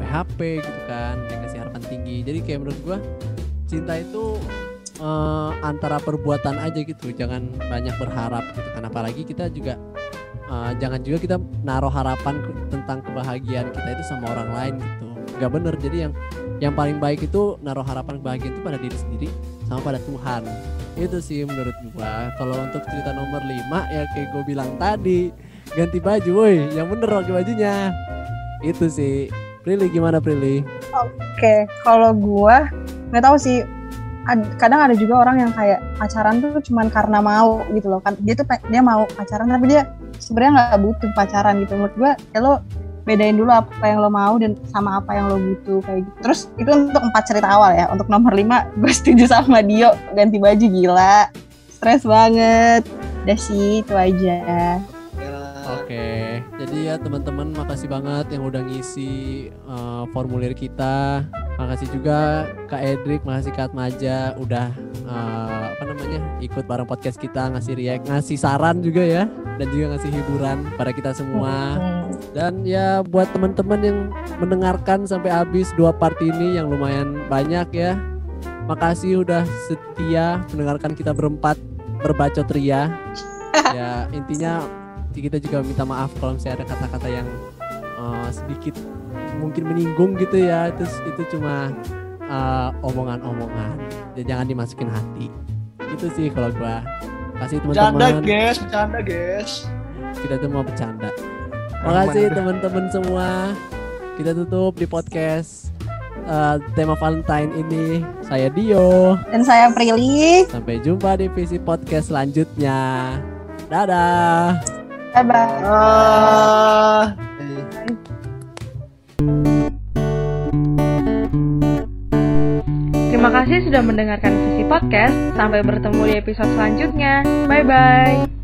Speaker 3: PHP gitu kan, yang kasih harapan tinggi. Jadi kayak menurut gue cinta itu eh, antara perbuatan aja gitu, jangan banyak berharap gitu kan. Apalagi kita juga eh, jangan juga kita naruh harapan tentang kebahagiaan kita itu sama orang lain gitu. Gak bener. Jadi yang yang paling baik itu naruh harapan kebahagiaan itu pada diri sendiri sama pada Tuhan. Itu sih menurut gua. Kalau untuk cerita nomor 5 ya kayak gue bilang tadi ganti baju woi yang bener pakai bajunya. Itu sih. Prilly gimana Prilly?
Speaker 2: Oke, kalau gua nggak tahu sih. ad- kadang ada juga orang yang kayak pacaran tuh cuman karena mau gitu loh. Kan dia tuh dia mau pacaran tapi dia sebenarnya nggak butuh pacaran gitu. Menurut gua ya lo bedain dulu apa yang lo mau dan sama apa yang lo butuh kayak gitu. Terus itu untuk empat cerita awal ya. Untuk nomor lima gue setuju sama Dio ganti baju gila. Stres banget. Udah sih itu aja
Speaker 3: Oke, jadi ya teman-teman makasih banget yang udah ngisi uh, formulir kita. Makasih juga Kak Edric, makasih Kak Atmaja udah uh, apa namanya ikut bareng podcast kita ngasih react, ngasih saran juga ya, dan juga ngasih hiburan pada kita semua. Dan ya buat teman-teman yang mendengarkan sampai habis dua part ini yang lumayan banyak ya. Makasih udah setia mendengarkan kita berempat berbacot ria. ya intinya kita juga minta maaf kalau misalnya ada kata-kata yang uh, sedikit mungkin menyinggung gitu ya. Itu itu cuma uh, omongan-omongan. Ya, jangan dimasukin hati. Itu sih kalau gua kasih
Speaker 4: bercanda
Speaker 3: teman-teman
Speaker 4: guys bercanda guys
Speaker 3: kita tuh mau bercanda. Makasih teman-teman semua. Kita tutup di podcast uh, tema Valentine ini. Saya Dio.
Speaker 2: dan saya Prilly
Speaker 3: Sampai jumpa di visi podcast selanjutnya. Dadah.
Speaker 2: Bye bye
Speaker 4: ah
Speaker 1: Terima kasih sudah mendengarkan Visi Podcast. Sampai bertemu di episode selanjutnya. Bye bye.